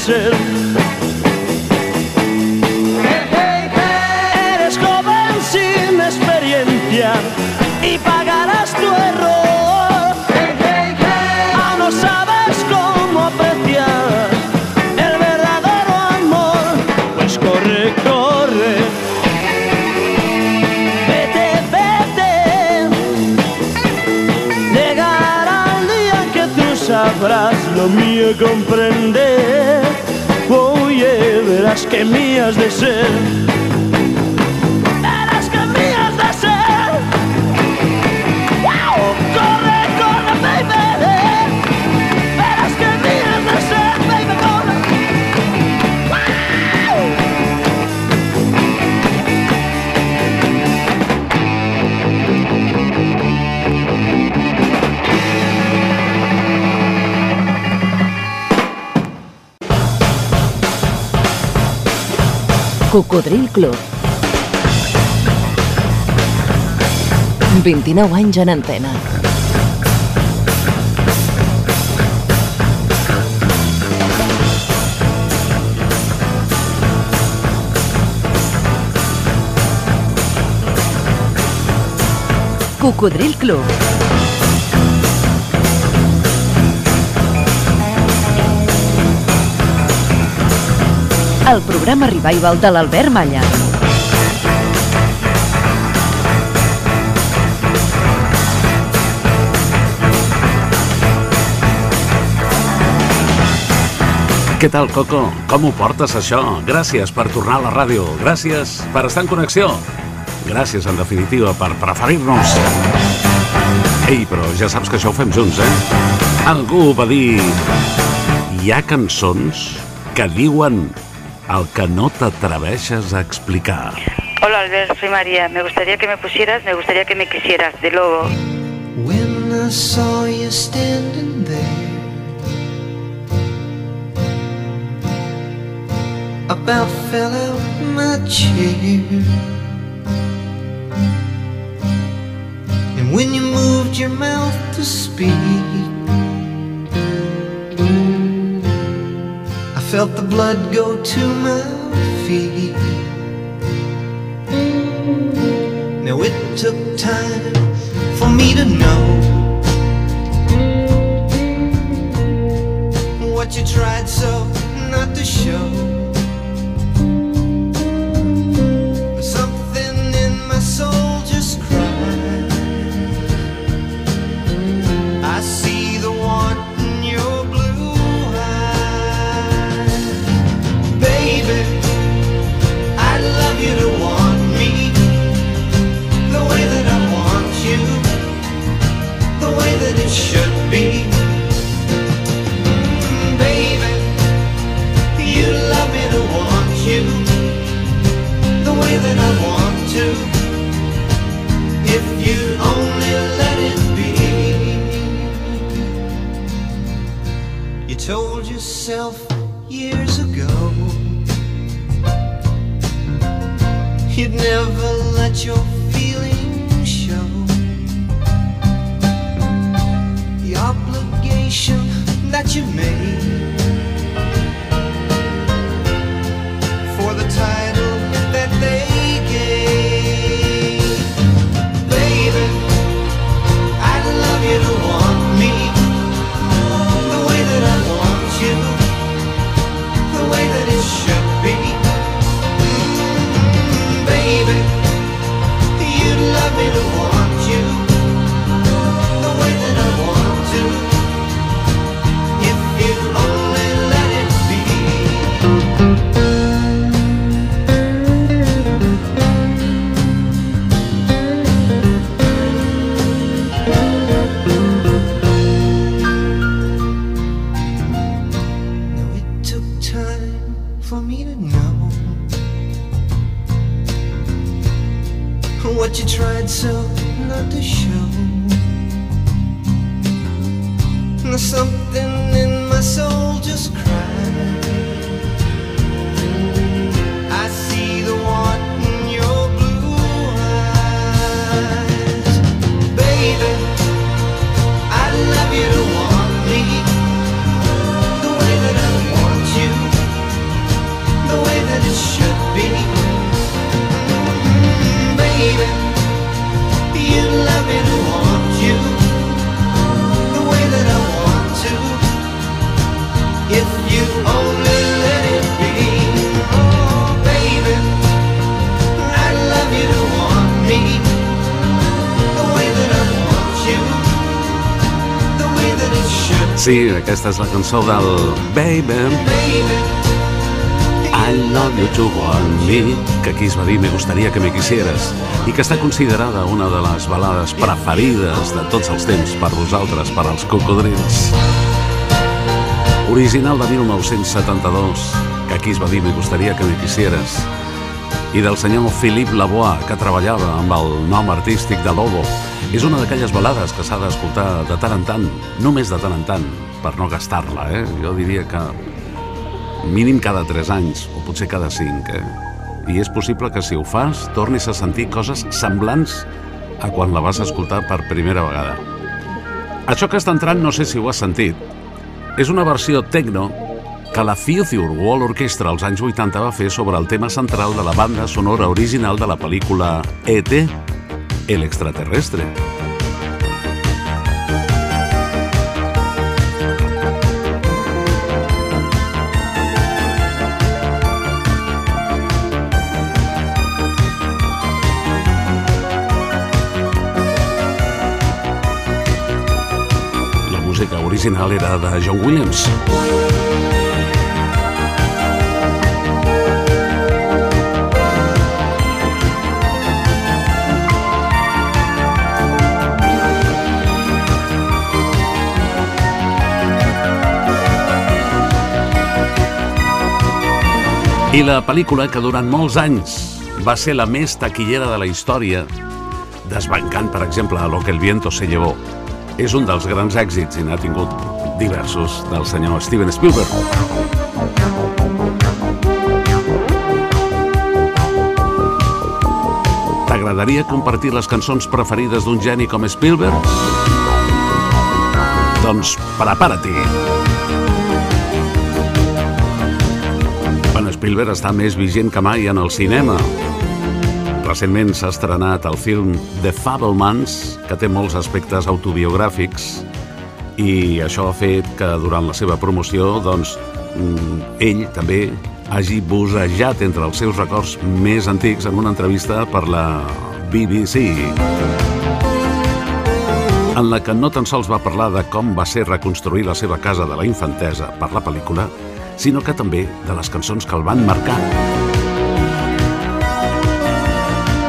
comprender. Oye, verás que mías de ser. Cocodril Club. 29 anys en antena. Cocodril Club. El programa revival de l'Albert Malla. Què tal, Coco? Com ho portes, això? Gràcies per tornar a la ràdio. Gràcies per estar en connexió. Gràcies, en definitiva, per preferir-nos. Ei, però ja saps que això ho fem junts, eh? Algú va dir... Hi ha cançons que diuen el que no t'atreveixes a explicar. Hola Albert, soy María. Me gustaría que me pusieras, me gustaría que me quisieras, de Lobo. When I saw you standing there, about fell out my chair. And when you moved your mouth to speak, felt the blood go to my feet. Now it took time for me to know what you tried so not to show. Years ago. You'd never let your feelings show. The obligation that you made something in my soul just cried. Sí, aquesta és la cançó del Baby, I love you to want me, que aquí es va dir Me gustaría que me quisieras, i que està considerada una de les balades preferides de tots els temps per vosaltres, per als cocodrils. Original de 1972, que aquí es va dir Me gustaría que me quisieras, i del senyor Philippe Lavoie, que treballava amb el nom artístic de Lobo. És una d'aquelles balades que s'ha d'escoltar de tant en tant, només de tant en tant, per no gastar-la, eh? Jo diria que mínim cada 3 anys, o potser cada 5, eh? I és possible que si ho fas tornis a sentir coses semblants a quan la vas escoltar per primera vegada. Això que està entrant, no sé si ho has sentit, és una versió techno que la Future Wall Orchestra als anys 80 va fer sobre el tema central de la banda sonora original de la pel·lícula E.T., el extraterrestre. La música original era de John Williams. I la pel·lícula que durant molts anys va ser la més taquillera de la història, desbancant, per exemple, a Lo que el viento se llevó, és un dels grans èxits i n'ha tingut diversos del senyor Steven Spielberg. T'agradaria compartir les cançons preferides d'un geni com Spielberg? Doncs prepara-t'hi! Spielberg està més vigent que mai en el cinema. Recentment s'ha estrenat el film The Fablemans, que té molts aspectes autobiogràfics, i això ha fet que durant la seva promoció, doncs, mm, ell també hagi bussejat entre els seus records més antics en una entrevista per la BBC en la que no tan sols va parlar de com va ser reconstruir la seva casa de la infantesa per la pel·lícula, sinó que també de les cançons que el van marcar.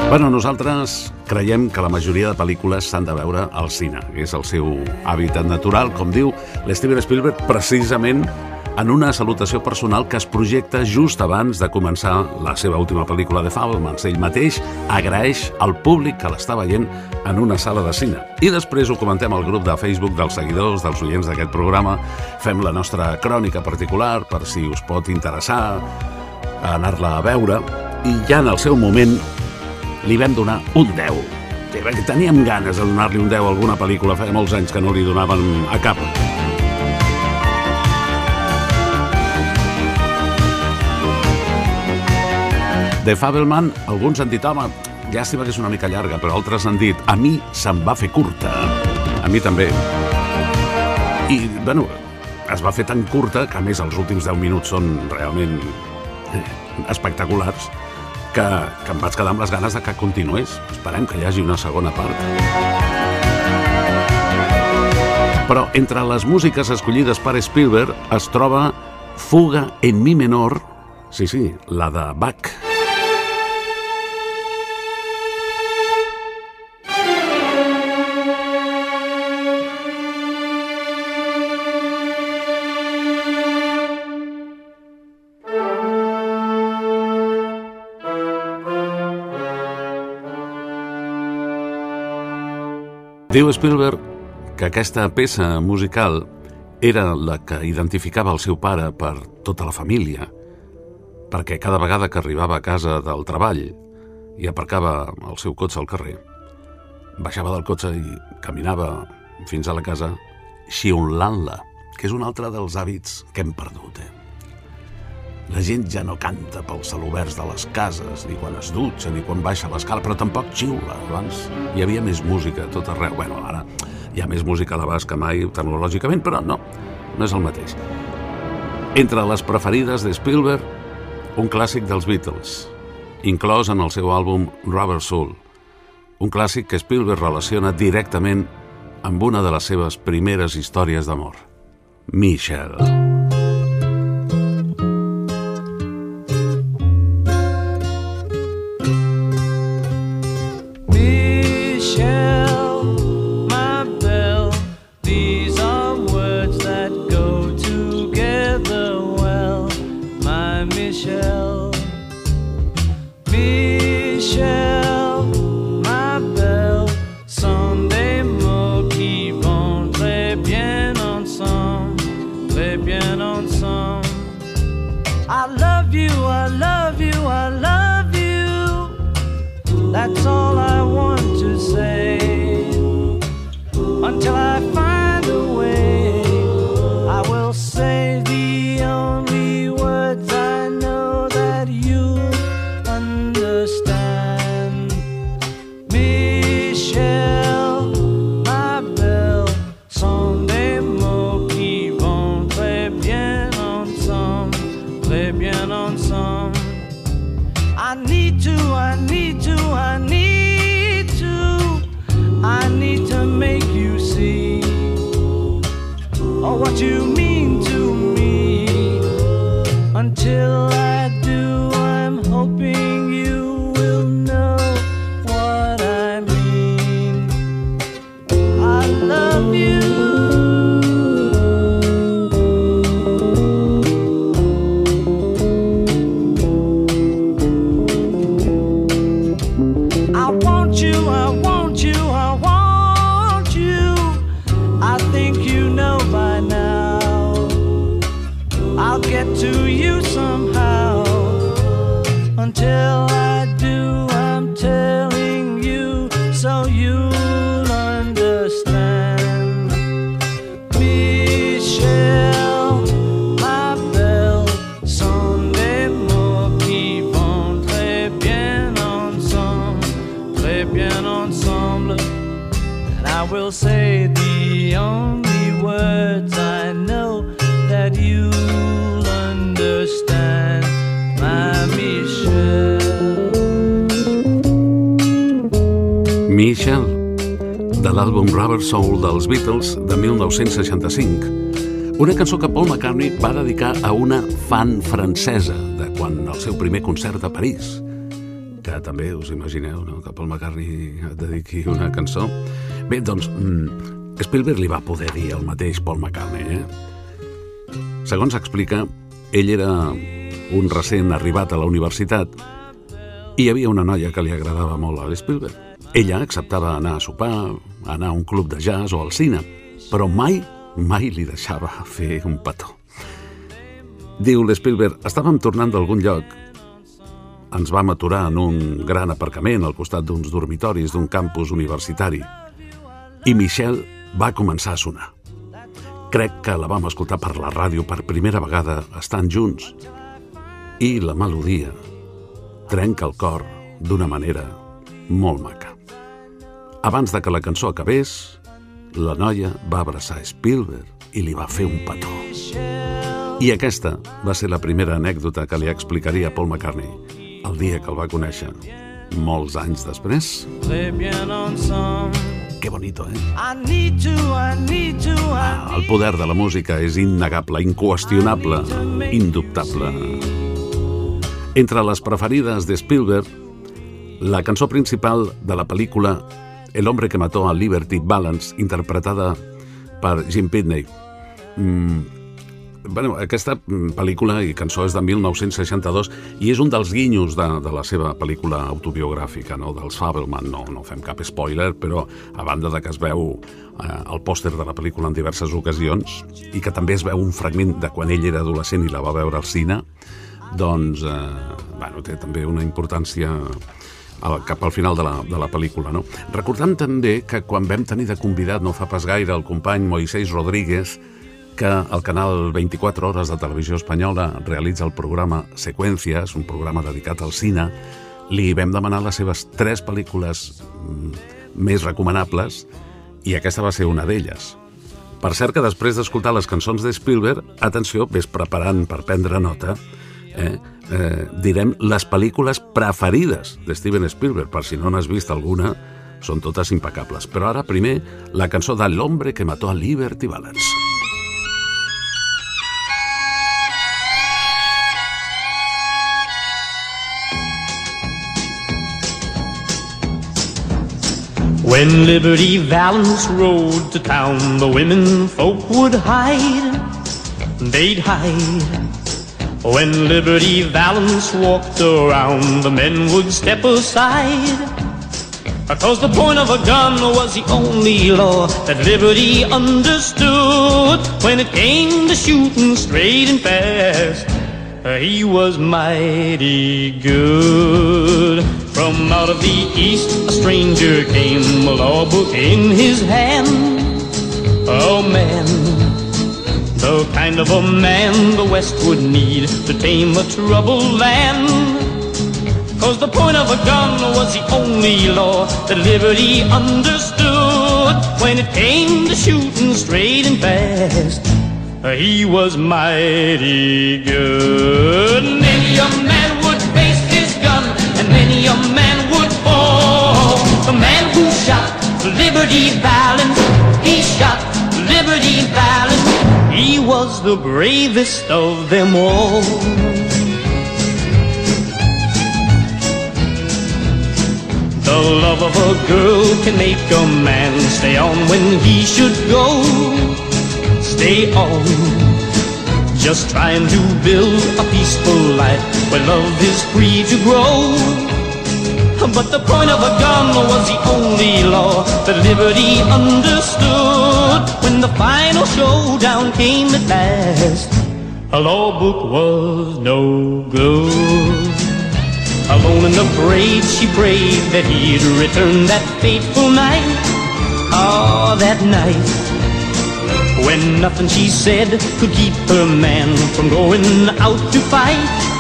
Bueno, nosaltres creiem que la majoria de pel·lícules s'han de veure al cine. És el seu hàbitat natural, com diu l'Steven Spielberg, precisament en una salutació personal que es projecta just abans de començar la seva última pel·lícula de Fablemans. Ell mateix agraeix al públic que l'està veient en una sala de cine. I després ho comentem al grup de Facebook dels seguidors, dels oients d'aquest programa. Fem la nostra crònica particular per si us pot interessar anar-la a veure. I ja en el seu moment li vam donar un 10. Sí, perquè Teníem ganes de donar-li un 10 a alguna pel·lícula, feia molts anys que no li donaven a cap. De Fabelman, alguns han dit, home, llàstima que és una mica llarga, però altres han dit, a mi se'm va fer curta. A mi també. I, bueno, es va fer tan curta que, a més, els últims 10 minuts són realment eh, espectaculars que, que em vaig quedar amb les ganes de que continués. Esperem que hi hagi una segona part. Però entre les músiques escollides per Spielberg es troba Fuga en mi menor, sí, sí, la de Bach. Diu Spielberg que aquesta peça musical era la que identificava el seu pare per tota la família, perquè cada vegada que arribava a casa del treball i aparcava el seu cotxe al carrer, baixava del cotxe i caminava fins a la casa xiulant-la, que és un altre dels hàbits que hem perdut. Eh? La gent ja no canta pels celoberts de les cases, ni quan es dutxa, ni quan baixa l'escala, però tampoc xiula. Abans hi havia més música a tot arreu. Bueno, ara hi ha més música a l'abast que mai, tecnològicament, però no, no és el mateix. Entre les preferides de Spielberg, un clàssic dels Beatles, inclòs en el seu àlbum Rubber Soul, un clàssic que Spielberg relaciona directament amb una de les seves primeres històries d'amor, Michelle. Michelle, dels Beatles de 1965. Una cançó que Paul McCartney va dedicar a una fan francesa de quan el seu primer concert a París. Que també us imagineu, no?, que Paul McCartney et dediqui una cançó. Bé, doncs, mm, Spielberg li va poder dir el mateix Paul McCartney, eh? Segons explica, ell era un recent arribat a la universitat i hi havia una noia que li agradava molt a l'Spielberg. Ella acceptava anar a sopar, anar a un club de jazz o al cine, però mai, mai li deixava fer un petó. Diu l'Spielberg, estàvem tornant d'algun lloc, ens vam aturar en un gran aparcament al costat d'uns dormitoris d'un campus universitari i Michel va començar a sonar. Crec que la vam escoltar per la ràdio per primera vegada estant junts i la melodia trenca el cor d'una manera molt maca. Abans de que la cançó acabés, la noia va abraçar Spielberg i li va fer un petó. I aquesta va ser la primera anècdota que li explicaria Paul McCartney el dia que el va conèixer, molts anys després. Que bonito, eh? I El poder de la música és innegable, inqüestionable, indubtable. Entre les preferides de Spielberg, la cançó principal de la pel·lícula El hombre que mató a Liberty Balance, interpretada per Jim Pitney. Mm, bueno, aquesta mm, pel·lícula i cançó és de 1962 i és un dels guinyos de, de la seva pel·lícula autobiogràfica, no? dels Fabelman. No, no fem cap spoiler, però a banda de que es veu eh, el pòster de la pel·lícula en diverses ocasions i que també es veu un fragment de quan ell era adolescent i la va veure al cine, doncs, eh, bueno, té també una importància al, cap al final de la, de la pel·lícula. No? Recordant també que quan vam tenir de convidat no fa pas gaire el company Moisés Rodríguez, que el canal 24 Hores de Televisió Espanyola realitza el programa Seqüències, un programa dedicat al cine, li vam demanar les seves tres pel·lícules mm, més recomanables i aquesta va ser una d'elles. Per cert que després d'escoltar les cançons de Spielberg, atenció, ves preparant per prendre nota, eh, eh, direm les pel·lícules preferides de Steven Spielberg, per si no n'has vist alguna, són totes impecables. Però ara, primer, la cançó de L'hombre que mató a Liberty Balance. When Liberty Valance rode to town, the women folk would hide. They'd hide. When Liberty Valance walked around, the men would step aside. Because the point of a gun was the only law that Liberty understood. When it came to shooting straight and fast, he was mighty good. From out of the east, a stranger came, a law book in his hand. Oh man, the kind of a man the West would need to tame a troubled land. Cause the point of a gun was the only law that liberty understood. When it came to shooting straight and fast, he was mighty good. Many a man would face his gun, and many a man would fall. The man who shot Liberty Valance, he shot Liberty Valance. The bravest of them all. The love of a girl can make a man stay on when he should go. Stay on. Just trying to build a peaceful life where love is free to grow. But the point of a gun was the only law that liberty understood. When the final showdown came at last, a law book was no good. Alone and afraid, she prayed that he'd return that fateful night. Ah, that night. When nothing she said could keep her man from going out to fight.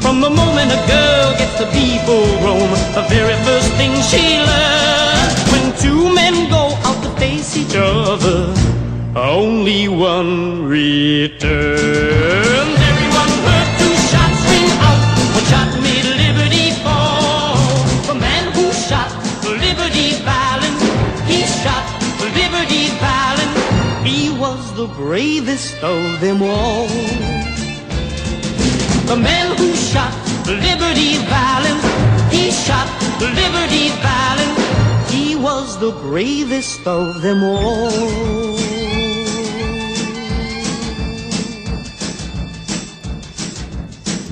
From the moment a girl gets to be full grown, the very first thing she learns when two men go out to face each other, only one returns. Everyone heard two shots ring out. One shot made liberty fall. The man who shot Liberty Valance, he shot Liberty Valance. He was the bravest of them all. The man shot Liberty Valance, he shot Liberty Valance. He was the bravest of them all.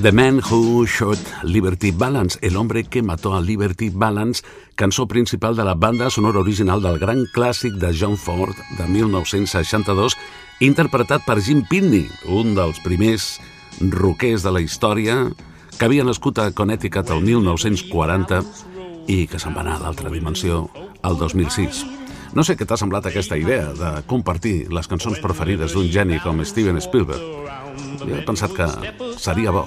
The Man Who Shot Liberty Balance, el hombre que mató a Liberty Balance, cançó principal de la banda sonora original del gran clàssic de John Ford de 1962, interpretat per Jim Pitney, un dels primers rockers de la història que havia nascut a Connecticut el 1940 i que se'n va anar a l'altra dimensió el 2006. No sé què t'ha semblat aquesta idea de compartir les cançons preferides d'un geni com Steven Spielberg. Jo he pensat que seria bo.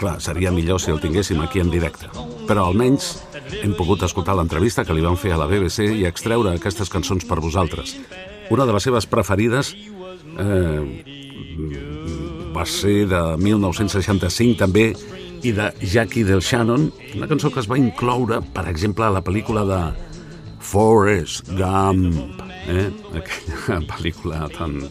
Clar, seria millor si el tinguéssim aquí en directe. Però almenys hem pogut escoltar l'entrevista que li van fer a la BBC i extreure aquestes cançons per vosaltres. Una de les seves preferides eh, va ser de 1965 també i de Jackie Del Shannon, una cançó que es va incloure, per exemple, a la pel·lícula de Forrest Gump, eh? aquella *laughs* pel·lícula tan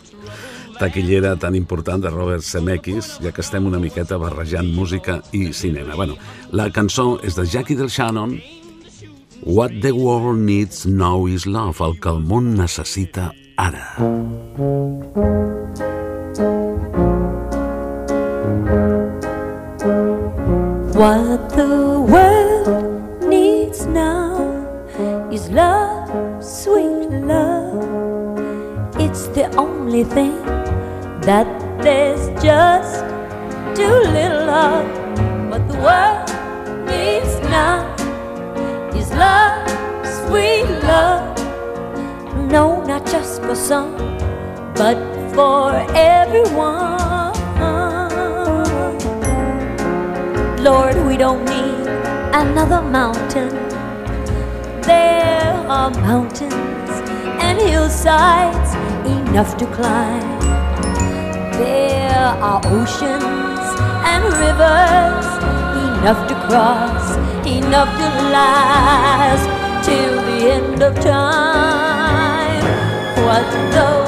taquillera tan important de Robert Zemeckis, ja que estem una miqueta barrejant música i cinema. Bueno, la cançó és de Jackie Del Shannon, What the world needs now is love, el que el món necessita ara. What the world needs now is love, sweet love. It's the only thing that there's just too little of. What the world needs now is love, sweet love. No, not just for some, but for everyone. Lord, we don't need another mountain. There are mountains and hillsides enough to climb. There are oceans and rivers enough to cross, enough to last till the end of time. What the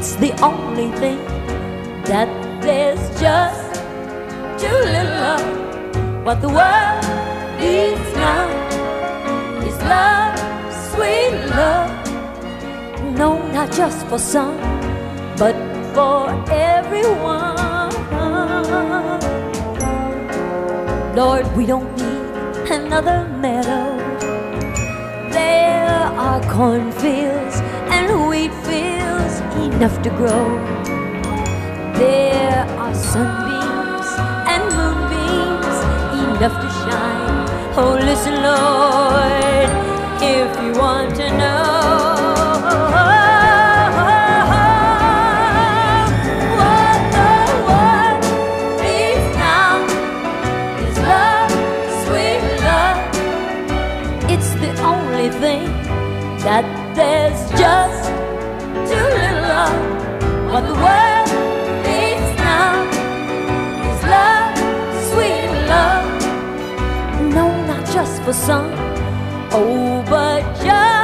It's the only thing that there's just too little of. What the world needs now is love, sweet love. No, not just for some, but for everyone. Lord, we don't need another meadow. There are cornfields enough to grow. There are sunbeams and moonbeams enough to shine. Oh, listen, Lord, if you want to know. It's the only thing that there's just for some, Oh, but just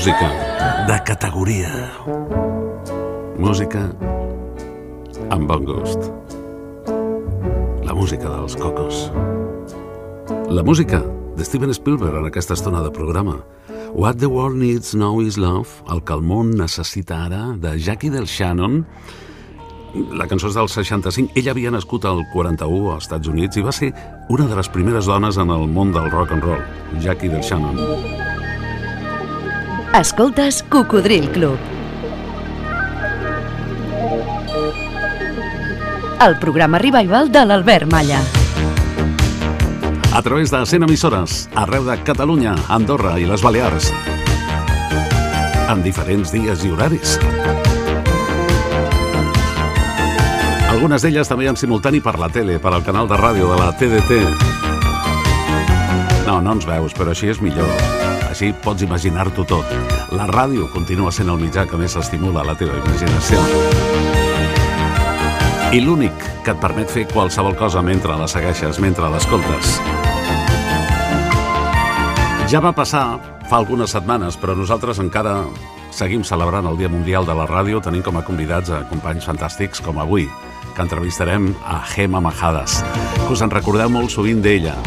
Música de categoria. Música amb bon gust. La música dels cocos. La música de Steven Spielberg en aquesta estona de programa. What the World Needs Now is Love, el que el món necessita ara, de Jackie del Shannon. La cançó és del 65. Ella havia nascut al 41 als Estats Units i va ser una de les primeres dones en el món del rock and roll. Jackie del Shannon. Escoltes Cocodril Club. El programa revival de l'Albert Malla. a través de 100 emissores arreu de Catalunya, Andorra i les Balears. En diferents dies i horaris. Algunes d'elles també en simultani per la tele, per al canal de ràdio de la TDT. No, no ens veus, però així és millor. Així pots imaginar-t'ho tot. La ràdio continua sent el mitjà que més estimula la teva imaginació. I l'únic que et permet fer qualsevol cosa mentre la segueixes, mentre l'escoltes. Ja va passar fa algunes setmanes, però nosaltres encara seguim celebrant el Dia Mundial de la Ràdio, tenint com a convidats a companys fantàstics com avui, que entrevistarem a Gema Majades, que us en recordeu molt sovint d'ella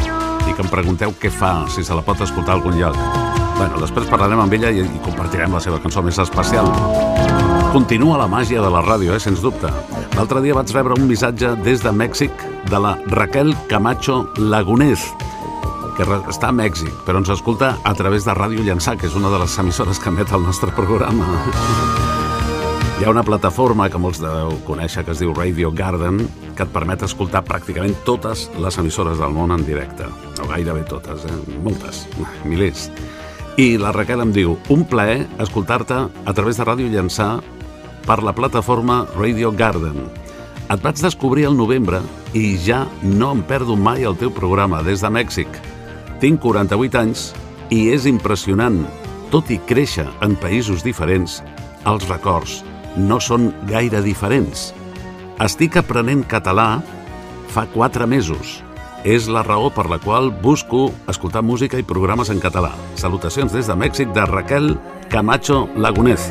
i que em pregunteu què fa, si se la pot escoltar a algun lloc. Bueno, després parlarem amb ella i, i compartirem la seva cançó més especial. Continua la màgia de la ràdio, eh, sens dubte. L'altre dia vaig rebre un missatge des de Mèxic de la Raquel Camacho Lagunez, que està a Mèxic, però ens escolta a través de Ràdio Llançà, que és una de les emissores que emet el nostre programa. Hi ha una plataforma que molts deu conèixer que es diu Radio Garden que et permet escoltar pràcticament totes les emissores del món en directe. O gairebé totes, eh? moltes, milers. I la Raquel em diu, un plaer escoltar-te a través de Ràdio Llançà per la plataforma Radio Garden. Et vaig descobrir el novembre i ja no em perdo mai el teu programa des de Mèxic. Tinc 48 anys i és impressionant. Tot i créixer en països diferents, els records no són gaire diferents. Estic aprenent català fa 4 mesos. És la raó per la qual busco escoltar música i programes en català. Salutacions des de Mèxic de Raquel Camacho Lagunez.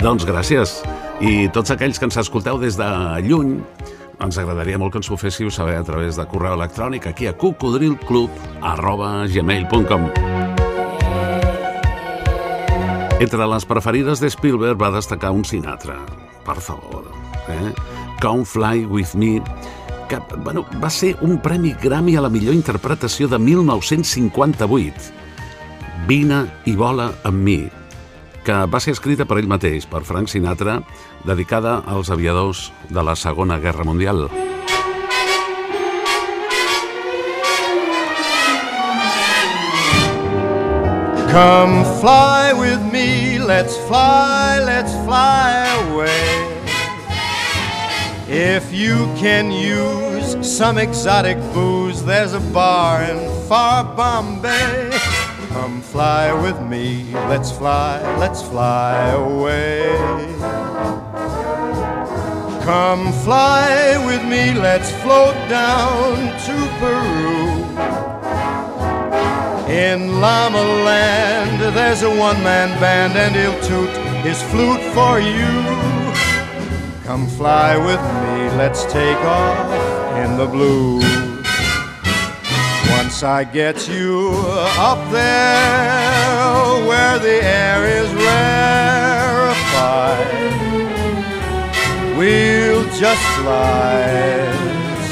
Doncs gràcies. I tots aquells que ens escolteu des de lluny, ens agradaria molt que ens ho féssiu saber a través de correu electrònic aquí a cocodrilclub Entre les preferides de Spielberg va destacar un Sinatra, per favor. Eh? Come Fly With Me, que bueno, va ser un premi Grammy a la millor interpretació de 1958. Vine i vola amb mi, que va ser escrita per ell mateix, per Frank Sinatra, dedicada als aviadors de la Segona Guerra Mundial. Come fly with me, let's fly, let's fly away. If you can use some exotic booze, there's a bar in far Bombay. Come fly with me, let's fly, let's fly away. Come fly with me, let's float down to Peru. In Llama Land, there's a one man band, and he'll toot his flute for you. Come fly with me, let's take off in the blue. Once I get you up there where the air is rarefied, we'll just slide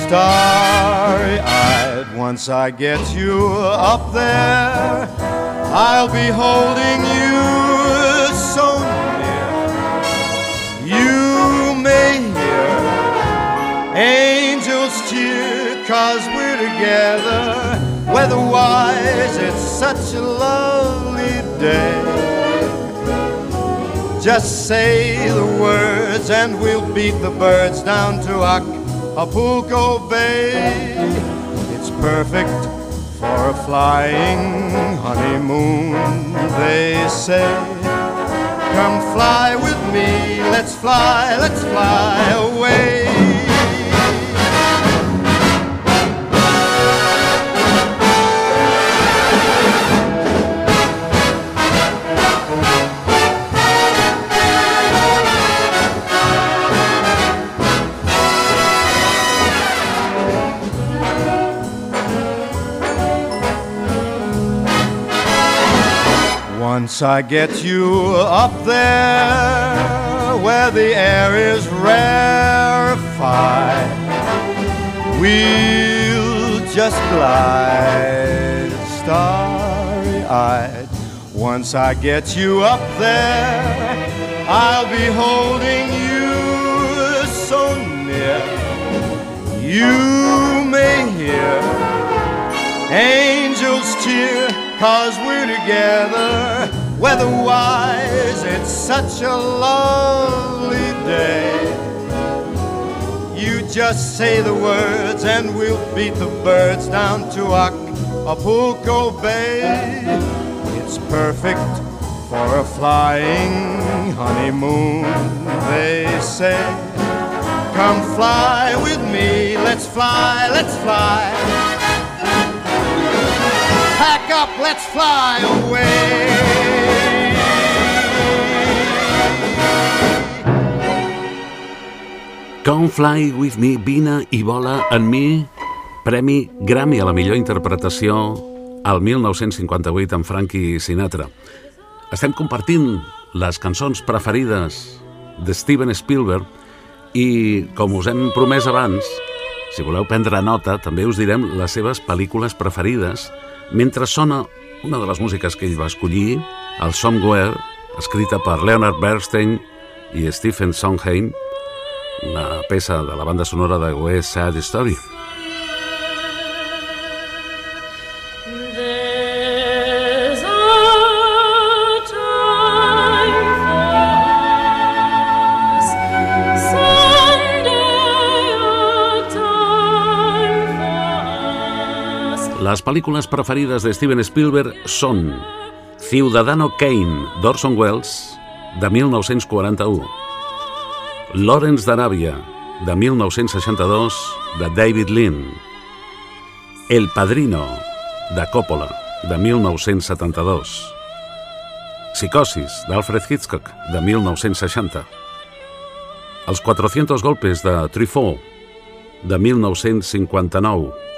starry eyed. Once I get you up there, I'll be holding you angels cheer, cause we're together. Weather-wise, it's such a lovely day. Just say the words and we'll beat the birds down to Acapulco Bay. It's perfect for a flying honeymoon, they say. Come fly with me, let's fly, let's fly away. Once I get you up there where the air is rarefied, we'll just glide starry eyed. Once I get you up there, I'll be holding you so near. You may hear angels cheer, cause we're together. Weather-wise, it's such a lovely day. You just say the words and we'll beat the birds down to Acapulco Bay. It's perfect for a flying honeymoon, they say. Come fly with me, let's fly, let's fly. Up, let's fly away. Come Fly With Me, vine i vola en mi, Premi Grammy a la millor interpretació al 1958 amb Frankie Sinatra. Estem compartint les cançons preferides de Steven Spielberg i, com us hem promès abans, si voleu prendre nota, també us direm les seves pel·lícules preferides mentre sona una de les músiques que ell va escollir, el Somewhere, escrita per Leonard Bernstein i Stephen Sondheim, una peça de la banda sonora de West Side Story. Les pel·lícules preferides de Steven Spielberg són Ciudadano Kane, d'Orson Welles, de 1941, Lawrence d'Aràbia, de 1962, de David Lean, El Padrino, de Coppola, de 1972, Psicosis, d'Alfred Hitchcock, de 1960, Els 400 golpes de Truffaut, de 1959,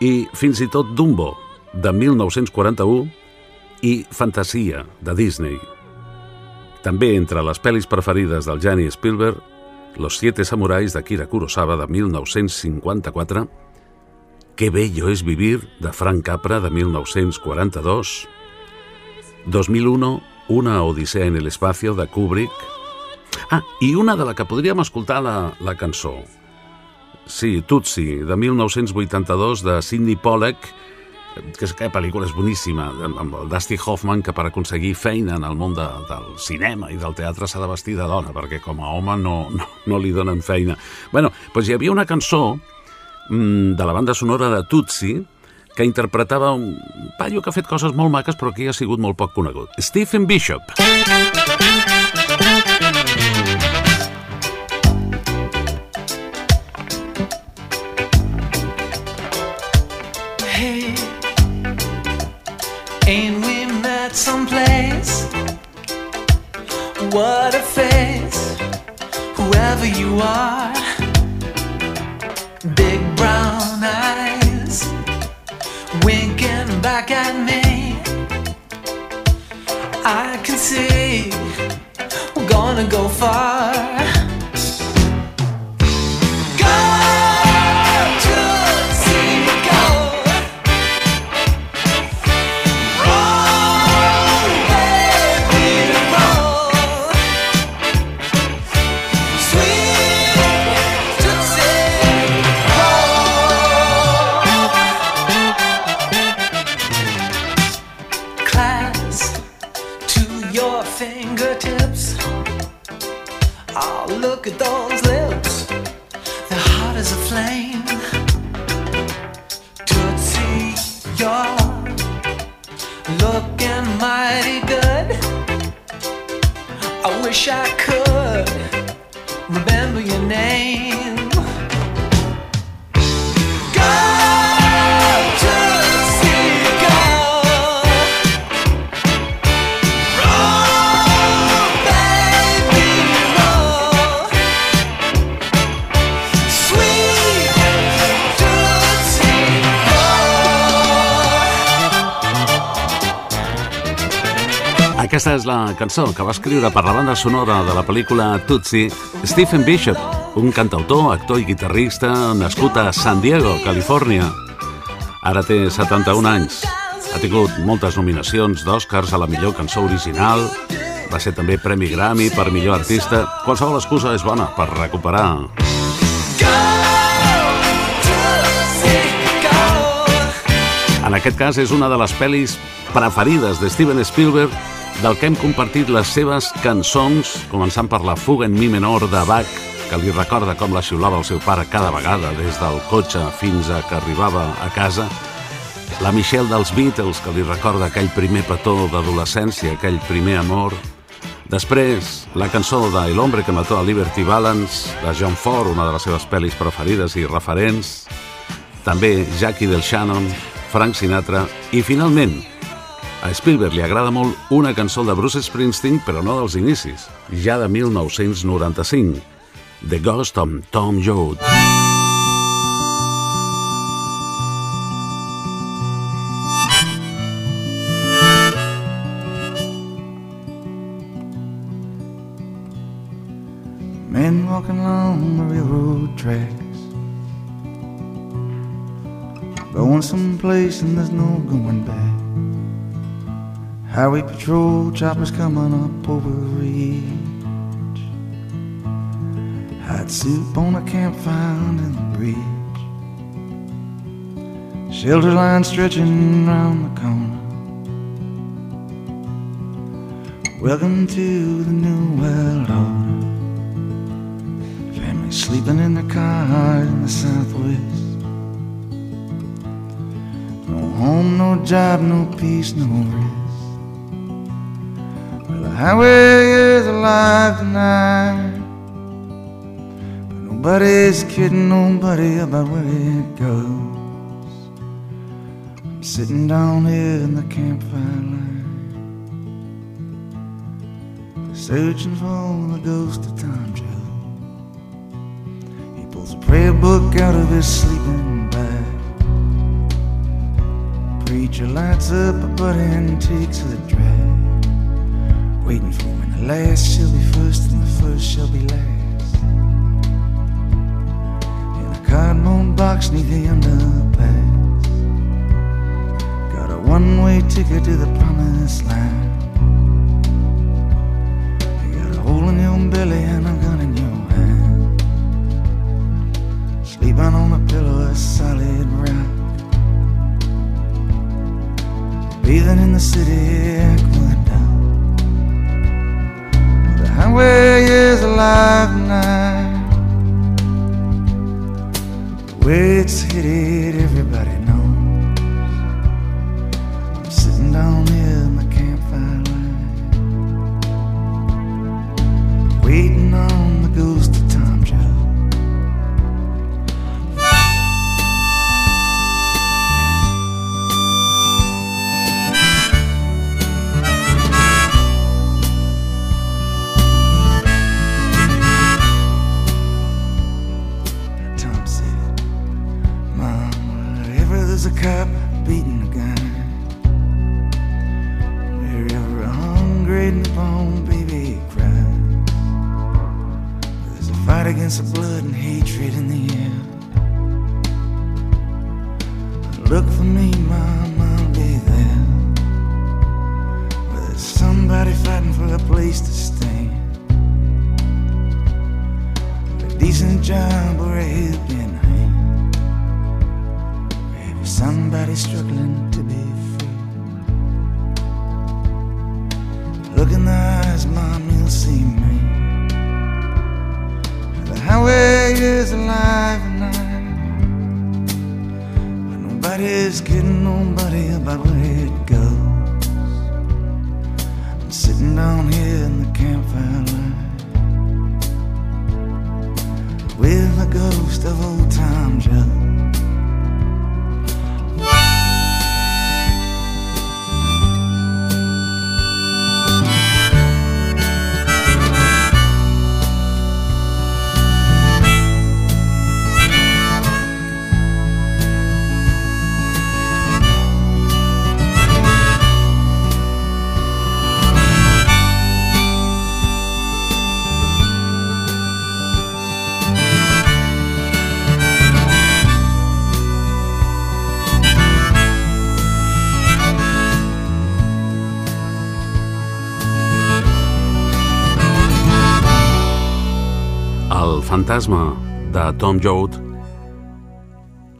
i fins i tot Dumbo, de 1941, i Fantasia, de Disney. També entre les pel·lis preferides del Gianni Spielberg, Los siete samuráis de Kira Kurosawa, de 1954, Qué bello es vivir, de Frank Capra, de 1942, 2001, Una odissea en el espacio, de Kubrick, Ah, i una de la que podríem escoltar la, la cançó. Sí, Tutsi, de 1982, de Sidney Pollack, que és aquella pel·lícula és boníssima, amb el Dusty Hoffman, que per aconseguir feina en el món de, del cinema i del teatre s'ha de vestir de dona, perquè com a home no, no, no li donen feina. bueno, doncs hi havia una cançó mm, de la banda sonora de Tutsi, que interpretava un paio que ha fet coses molt maques però que ha sigut molt poc conegut. Stephen Bishop. What a face, whoever you are. Big brown eyes, winking back at me. I can see we're gonna go far. Aquesta és la cançó que va escriure per la banda sonora de la pel·lícula Tootsie Stephen Bishop, un cantautor, actor i guitarrista nascut a San Diego, Califòrnia. Ara té 71 anys. Ha tingut moltes nominacions d'Oscars a la millor cançó original, va ser també Premi Grammy per millor artista. Qualsevol excusa és bona per recuperar En aquest cas és una de les pel·lis preferides de Steven Spielberg del que hem compartit les seves cançons, començant per la fuga en mi menor de Bach, que li recorda com la xiulava el seu pare cada vegada des del cotxe fins a que arribava a casa, la Michelle dels Beatles, que li recorda aquell primer petó d'adolescència, aquell primer amor, Després, la cançó de El hombre que mató a Liberty Balance, de John Ford, una de les seves pel·lis preferides i referents, també Jackie del Shannon, Frank Sinatra i, finalment, a Spielberg li agrada molt una cançó de Bruce Springsteen, però no dels inicis, ja de 1995, The Ghost of Tom Joad. Men walking along the railroad tracks. Going someplace and there's no going back. Highway patrol choppers coming up over ridge. Hot soup on a campfire in the bridge. Shelter line stretching round the corner. Welcome to the new world order. Family sleeping in their cars in the southwest. No home, no job, no peace, no rest. Well, the highway is alive tonight. Nobody's kidding nobody about where it goes. I'm sitting down here in the campfire light. Searching for the ghost of Tom Joe. He pulls a prayer book out of his sleeping bag. Preacher lights up a butt and takes a drag. Waiting for when the last shall be first and the first shall be last. Cardboard box neath the underpass. Got a one way ticket to the promised land. You got a hole in your belly and a gun in your hand. Sleeping on a pillow of solid rock. Bathing in the city aqueduct. The highway is alive tonight. Way it's headed, everybody knows. I'm sitting down cop beating a guy, wherever a hungry newborn baby cries, there's a fight against the blood and hatred in the air. Look for me, Mom, I'll be there. Where there's somebody fighting for a place to stand. A decent job or a helping somebody struggling to be free. Look in the eyes, mom, you'll see me. The highway is alive tonight. But nobody's kidding nobody about where it goes. I'm sitting down here in the campfire fantasma de Tom Joad,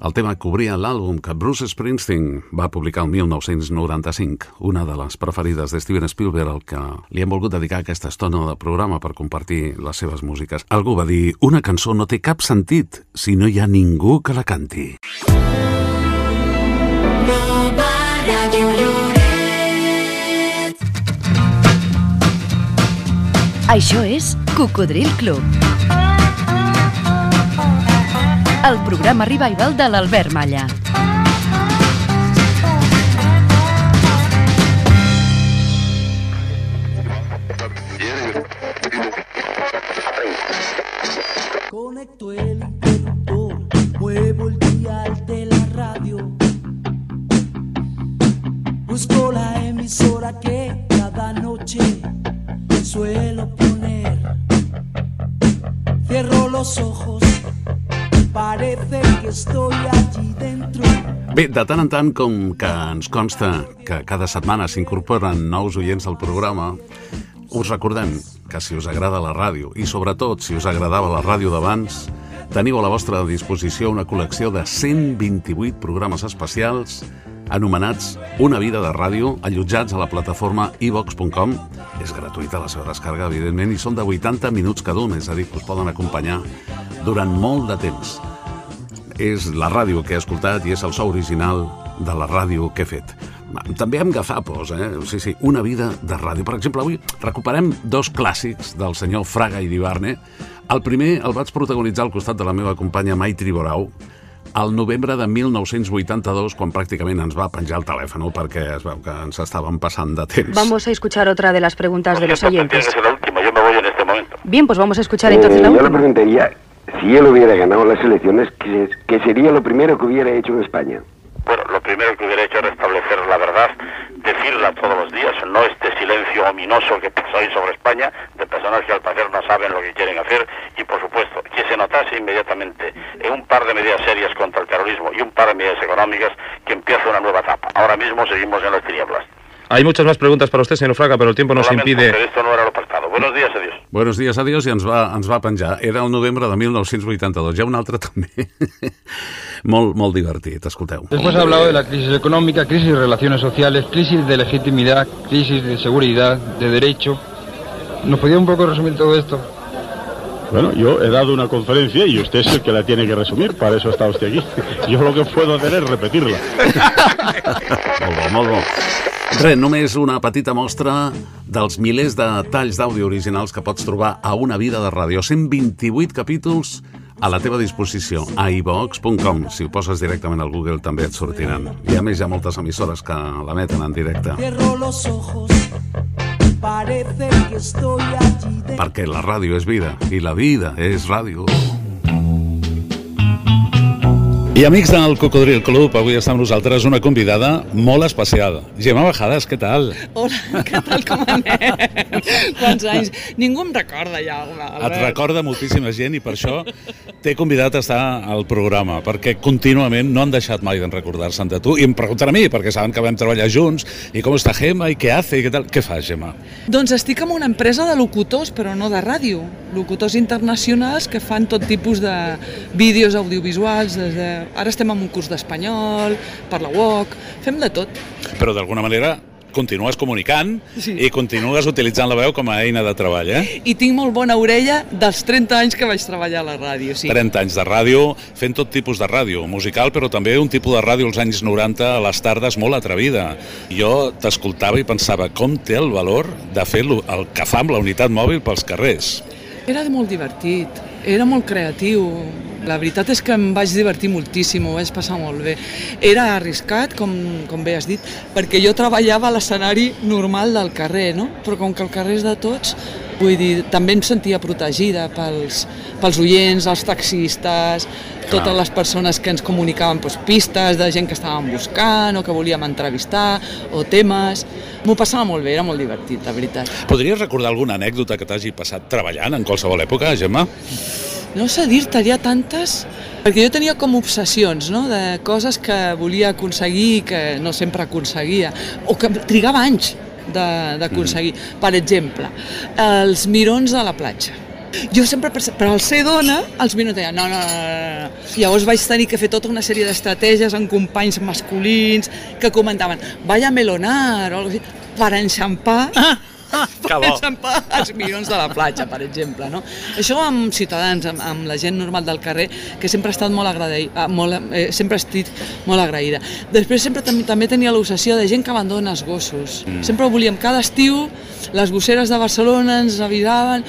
el tema que obria l'àlbum que Bruce Springsteen va publicar el 1995, una de les preferides de Steven Spielberg, al que li hem volgut dedicar aquesta estona de programa per compartir les seves músiques. Algú va dir, una cançó no té cap sentit si no hi ha ningú que la canti. Això és Cocodril Club. El programa revival de l'Albert Malla. Conecto el interruptor, muevo el dial de la radio. Busco la emisora que cada noche suelo poner. Cierro los ojos, parece que estoy allí dentro. Bé, de tant en tant, com que ens consta que cada setmana s'incorporen nous oients al programa, us recordem que si us agrada la ràdio i sobretot si us agradava la ràdio d'abans, teniu a la vostra disposició una col·lecció de 128 programes especials anomenats Una vida de ràdio, allotjats a la plataforma ivox.com. És gratuïta la seva descàrrega, evidentment, i són de 80 minuts cada un, és a dir, que us poden acompanyar durant molt de temps. És la ràdio que he escoltat i és el so original de la ràdio que he fet. També amb gafapos, eh? Sí, sí, una vida de ràdio. Per exemple, avui recuperem dos clàssics del senyor Fraga i d'Ibarne. El primer el vaig protagonitzar al costat de la meva companya Maitri Borau, al novembre de 1982, quan pràcticament ens va penjar el telèfon, perquè es veu que ens estàvem passant de temps. Vamos a escuchar otra de las preguntas de los oyentes. la última, yo me voy en este momento. Bien, pues vamos a escuchar entonces Eh, la yo le última. preguntaría, si él hubiera ganado las elecciones, ¿qué, sería lo primero que hubiera hecho en España? Bueno, lo primero que hubiera hecho es restablecer la verdad, decirla todos los días, no este silencio ominoso que pasa hoy sobre España, de personas que al parecer no saben lo que quieren hacer, y por supuesto, que se notase inmediatamente en un par de medidas serias contra el terrorismo y un par de medidas económicas que empieza una nueva etapa. Ahora mismo seguimos en las tinieblas. Hay muchas más preguntas para usted, señor Fraga, pero el tiempo nos Lamento, impide. esto no era lo pactado. Buenos días, adiós. Buenos dies, adiós, i ens va, ens va penjar. Era el novembre de 1982. Hi ha un altre també. *laughs* molt, molt divertit, escolteu. Después ha hablado de la crisis económica, crisis de relaciones sociales, crisis de legitimidad, crisis de seguridad, de derecho. ¿Nos podía un poco resumir todo esto? Bueno, yo he dado una conferencia y usted es el que la tiene que resumir, para eso está usted aquí. *laughs* Yo lo que puedo hacer es repetirla. *laughs* Molt bo, molt bo. Res, només una petita mostra dels milers de talls d'àudio originals que pots trobar a Una vida de ràdio. 128 capítols a la teva disposició, a ivox.com. Si ho poses directament al Google també et sortiran. I a més hi ha moltes emissores que l'emeten en directe. Cierro los ojos, parece que estoy allí dentro. Perquè la ràdio és vida i la vida és ràdio. I amics del Cocodril Club, avui està amb nosaltres una convidada molt especial. Gemma Bajadas, què tal? Hola, què tal, com anem? Quants anys? Ningú em recorda ja, Albert. Et recorda moltíssima gent i per això t'he convidat a estar al programa, perquè contínuament no han deixat mai de recordar-se'n de tu i em pregunten a mi, perquè saben que vam treballar junts i com està Gemma i què hace i què tal. Què fas, Gemma? Doncs estic en una empresa de locutors, però no de ràdio. Locutors internacionals que fan tot tipus de vídeos audiovisuals. Des de... Ara estem en un curs d'espanyol, per la UOC, fem de tot. Però d'alguna manera continues comunicant Sí. i continues utilitzant la veu com a eina de treball, eh? I tinc molt bona orella dels 30 anys que vaig treballar a la ràdio, sí. 30 anys de ràdio, fent tot tipus de ràdio, musical, però també un tipus de ràdio als anys 90 a les tardes molt atrevida. Jo t'escoltava i pensava com té el valor de fer el que fa amb la unitat mòbil pels carrers. Era molt divertit, era molt creatiu. La veritat és que em vaig divertir moltíssim, ho vaig passar molt bé. Era arriscat, com, com bé has dit, perquè jo treballava a l'escenari normal del carrer, no? però com que el carrer és de tots, vull dir, també em sentia protegida pels, pels oients, els taxistes, totes les persones que ens comunicaven doncs, pistes de gent que estàvem buscant o que volíem entrevistar, o temes... M'ho passava molt bé, era molt divertit, la veritat. Podries recordar alguna anècdota que t'hagi passat treballant en qualsevol època, Gemma? No sé dir-te, hi ha tantes... Perquè jo tenia com obsessions, no?, de coses que volia aconseguir i que no sempre aconseguia, o que trigava anys de- d'aconseguir. Mm. Per exemple, els mirons a la platja. Jo sempre, per, per al ser dona, els mirons deien no, no, no, no. Llavors vaig tenir que fer tota una sèrie d'estratègies amb companys masculins que comentaven, vaya melonar, o alguna cosa així, per enxampar Que bo. els mirons de la platja, per exemple. No? Això amb ciutadans, amb, amb la gent normal del carrer, que sempre ha estat molt agraïda, molt, eh, sempre estic molt agraïda. Després sempre també, també tenia l'obsessió de gent que abandona els gossos. Mm. Sempre ho volíem, cada estiu les gosseres de Barcelona ens avisaven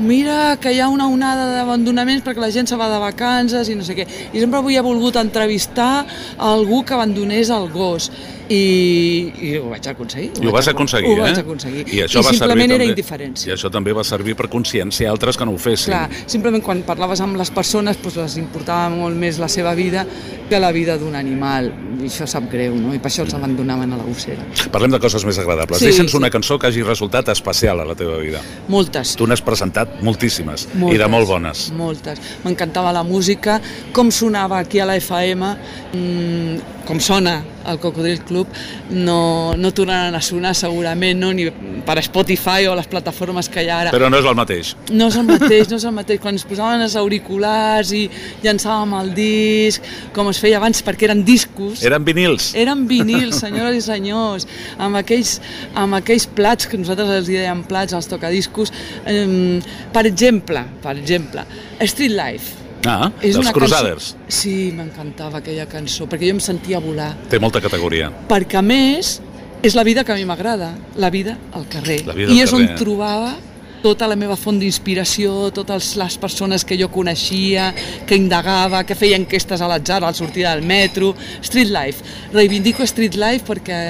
mira que hi ha una onada d'abandonaments perquè la gent se va de vacances i no sé què. I sempre havia volgut entrevistar algú que abandonés el gos i, i ho vaig aconseguir. I ho vas aconseguir, ho eh? vaig aconseguir. I això I va servir simplement era també- indiferència. I això també va servir per conscienciar altres que no ho fessin. Clar, simplement quan parlaves amb les persones doncs les importava molt més la seva vida que la vida d'un animal. I això sap greu, no? I per això els abandonaven a la gossera. Parlem de coses més agradables. Sí, Deixa'ns sí. una cançó que hagi resultat especial a la teva vida. Moltes. Tu n'has presentat moltíssimes, Moltes, i de molt bones. Moltes. M'encantava la música, com sonava aquí a la FM, mmm, com sona el Cocodril Club, no, no tornaran a sonar segurament, no? ni per Spotify o les plataformes que hi ha ara. Però no és el mateix. No és el mateix, no és el mateix. Quan ens posaven els auriculars i llançàvem el disc, com es feia abans, perquè eren discos. Eren vinils. Eren vinils, senyores i senyors, amb aquells, amb aquells plats, que nosaltres els dèiem plats, els tocadiscos. Eh, per exemple, per exemple, Street Life. Ah, És dels Crusaders. Cançó... Sí, m'encantava aquella cançó, perquè jo em sentia volar. Té molta categoria. Perquè, a més, és la vida que a mi m'agrada, la vida al carrer. La vida al I és on carrer. trobava tota la meva font d'inspiració, totes les persones que jo coneixia, que indagava, que feia enquestes a l'atzar al sortir del metro. Street Life. Reivindico Street Life perquè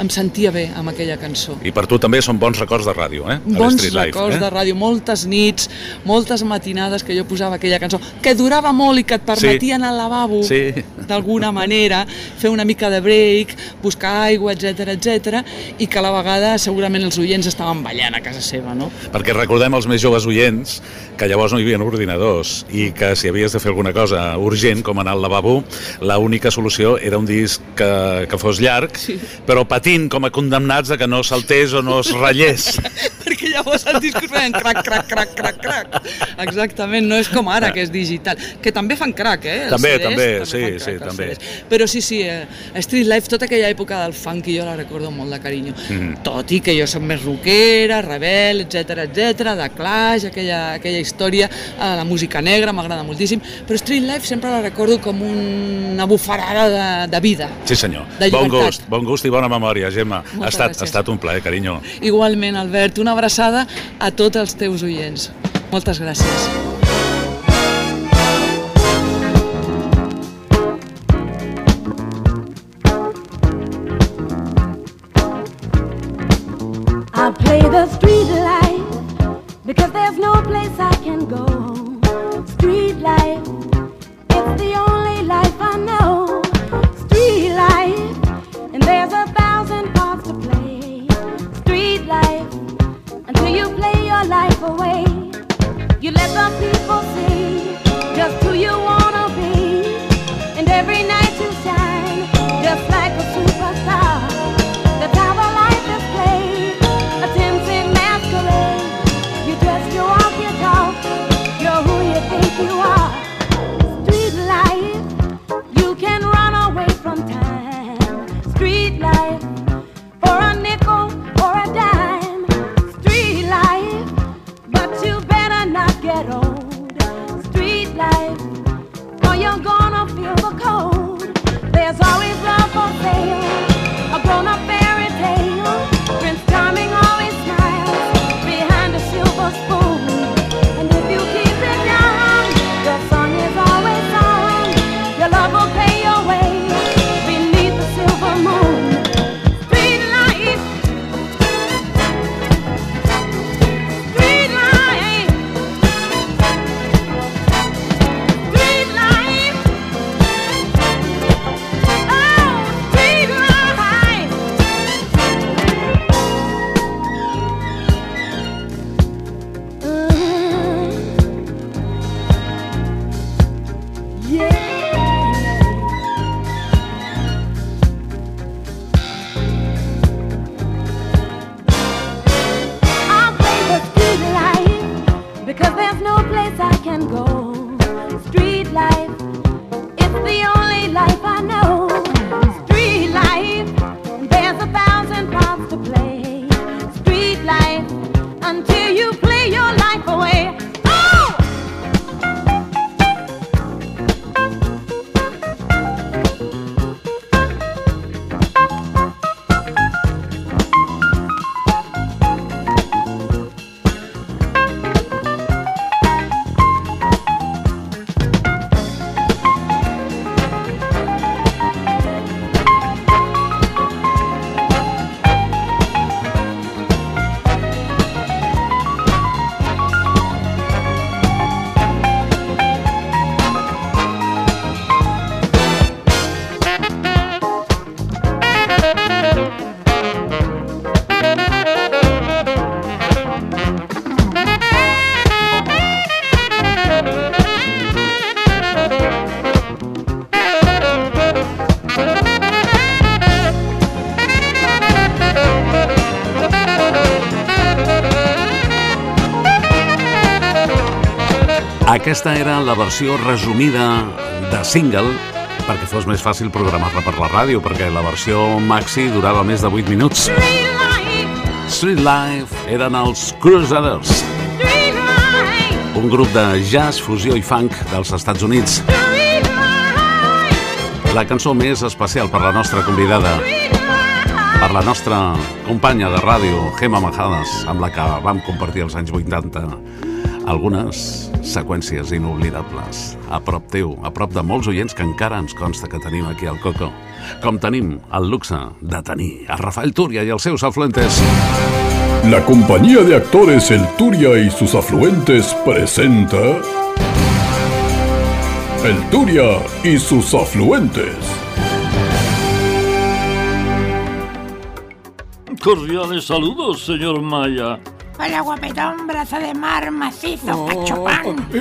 em sentia bé amb aquella cançó. I per tu també són bons records de ràdio, eh? Bons Life, records eh? de ràdio, moltes nits, moltes matinades que jo posava aquella cançó, que durava molt i que et permetia anar al lavabo, Sí. d'alguna manera, fer una mica de break, buscar aigua, etc etc i que a la vegada segurament els oients estaven ballant a casa seva, no? Perquè recordem els més joves oients que llavors no hi havia ordinadors i que si havies de fer alguna cosa urgent, com anar al lavabo, l'única solució era un disc que, que fos llarg, sí. però patint com a condemnats de que no saltés o no es ratllés. *laughs* perquè llavors els discos feien crac, crac, crac, crac, crac. Exactament, no és com ara, que és digital. Que també fan crac, eh? els també, CDs, també, fan sí, crac, sí, també. CDs. Però sí, sí, eh, Street Life, tota aquella època del funk, jo la recordo molt de carinyo. Mhm. Tot i que jo soc més rockera, rebel, etc etc, de Clash, aquella, aquella història, eh, la música negra m'agrada moltíssim, però Street Life sempre la recordo com una bufarada de, de vida. Sí, senyor. De Bon gust, bon gust i bona memòria, Gemma. Ha Moltes estat, gràcies. ha estat un plaer, carinyo. Igualment, Albert, una abraçada a tots els teus oients. Moltes gràcies. Aquesta era la versió resumida de single perquè fos més fàcil programar-la per la ràdio, perquè la versió maxi durava més de 8 minuts. Street Life eren els Crusaders, un grup de jazz, fusió i funk dels Estats Units. La cançó més especial per la nostra convidada, per la nostra companya de ràdio, Gemma Majadas, amb la que vam compartir els anys 80 algunes seqüències inoblidables a prop teu, a prop de molts oients que encara ens consta que tenim aquí al Coco. Com tenim el luxe de tenir a Rafael Túria i els seus afluentes. La compañía de actores El Turia y sus afluentes presenta El Turia y sus afluentes. Cordiales saludos, señor Maya. Hola, guapetón, brazo de mar macizo. Oh,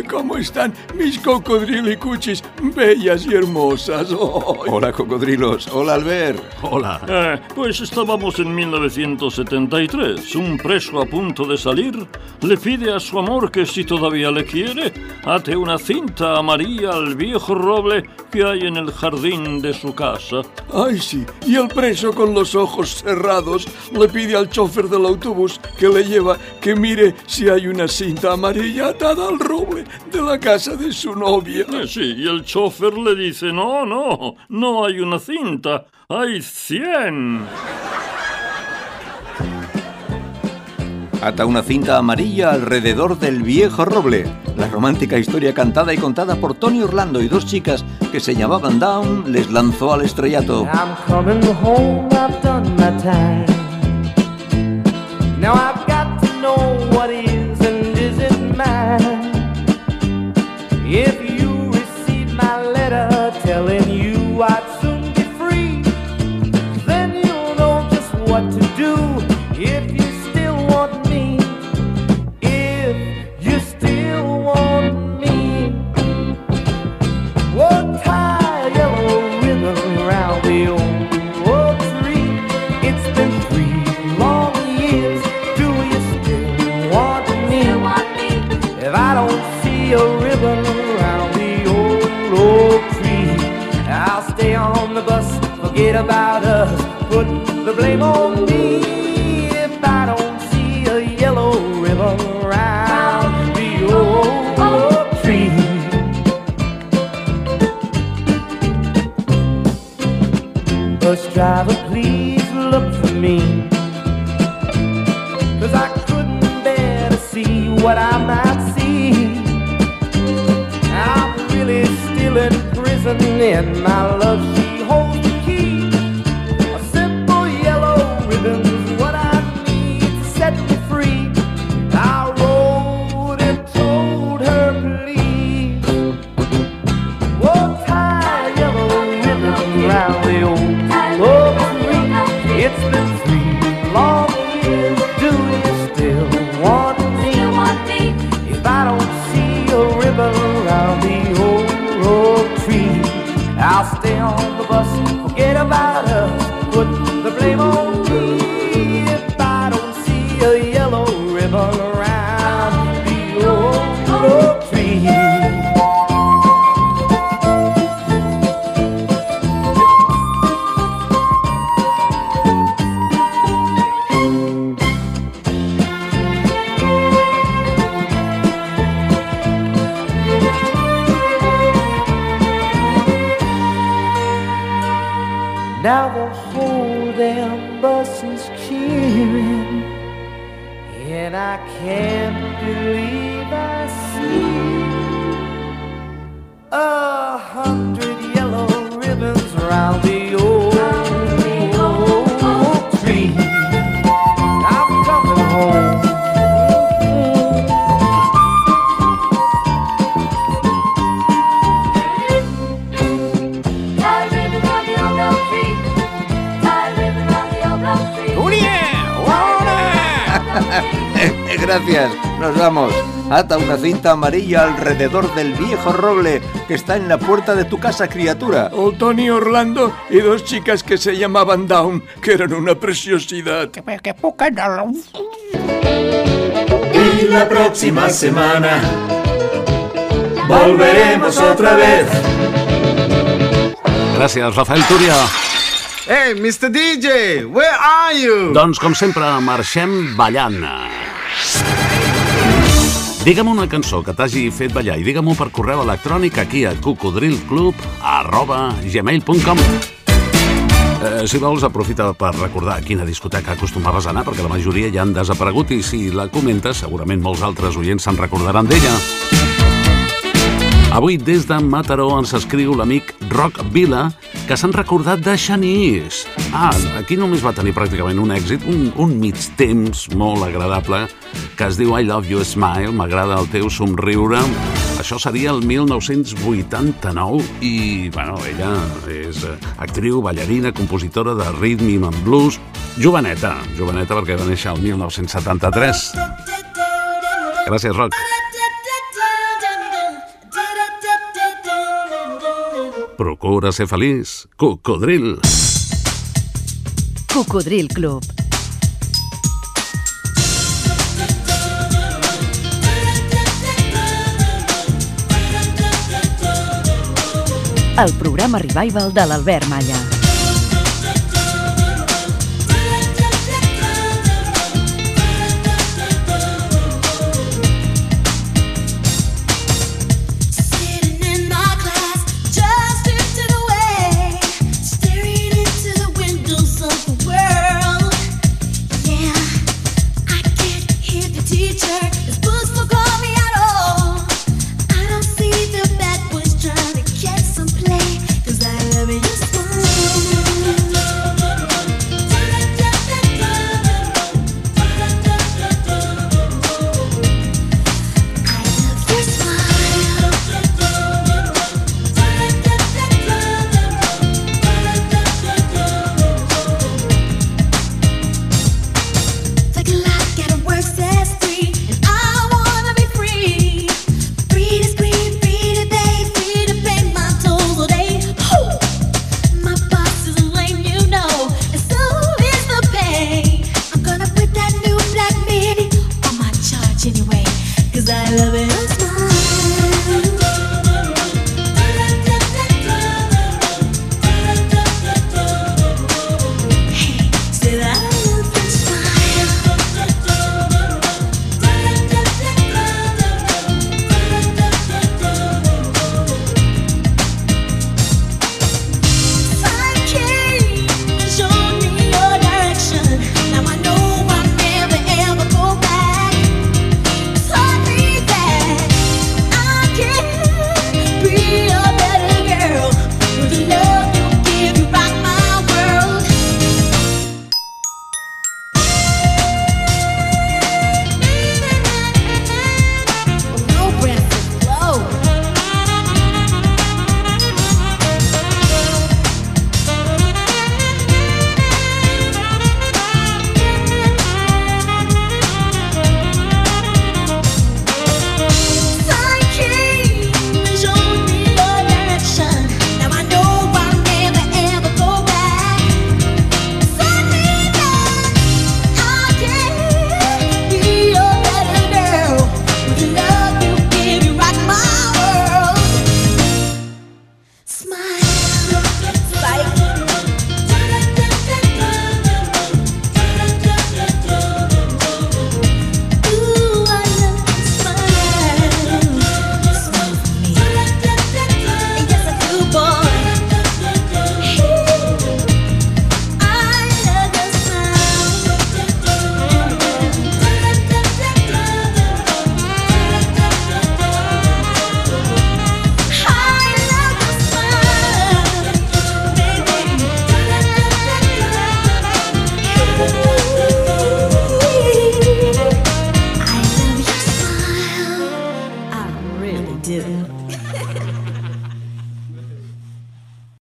¿Cómo están mis cocodrilicuchis bellas y hermosas? *laughs* Oh, Hola, cocodrilos. Hola, Albert. Hola. Eh, pues estábamos en 1973. Un preso a punto de salir le pide a su amor que si todavía le quiere, ate una cinta amarilla al viejo roble que hay en el jardín de su casa. Ay, sí. Y el preso con los ojos cerrados le pide al chofer del autobús que le lleva que mire si hay una cinta amarilla atada al roble de la casa de su novia. Eh, sí, y el chofer le dice, no, no, no hay una cinta, hay cien. Ata una cinta amarilla alrededor del viejo roble. La romántica historia cantada y contada por Tony Orlando y dos chicas que se llamaban Down les lanzó al estrellato. I'm cinta amarilla alrededor del viejo roble que está en la puerta de tu casa, criatura. O Tony Orlando y dos chicas que se llamaban Down, que eran una preciosidad. ¡Qué poca Y la próxima semana volveremos otra vez. Gràcies, Rafael Túria. Hey, Mr. DJ, where are you? Doncs, com sempre, marxem ballant. Digue'm una cançó que t'hagi fet ballar i digue-m'ho per correu electrònic aquí a cocodrilclub eh, Si vols, aprofita per recordar quina discoteca acostumaves a anar, perquè la majoria ja han desaparegut i si la comentes, segurament molts altres oients se'n recordaran d'ella. Avui, des de Mataró, ens escriu l'amic Roc Vila, que s'han recordat de Xanís. Ah, aquí només va tenir pràcticament un èxit, un, un mig temps molt agradable, que es diu I Love You Smile, m'agrada el teu somriure. Això seria el 1989 i, bueno, ella és eh, actriu, ballarina, compositora de rhythm and blues, joveneta, joveneta perquè va néixer el 1973. Gràcies, Roc. Procura ser feliç. Cocodril. Cocodril Club. El programa Revival de l'Albert Malla.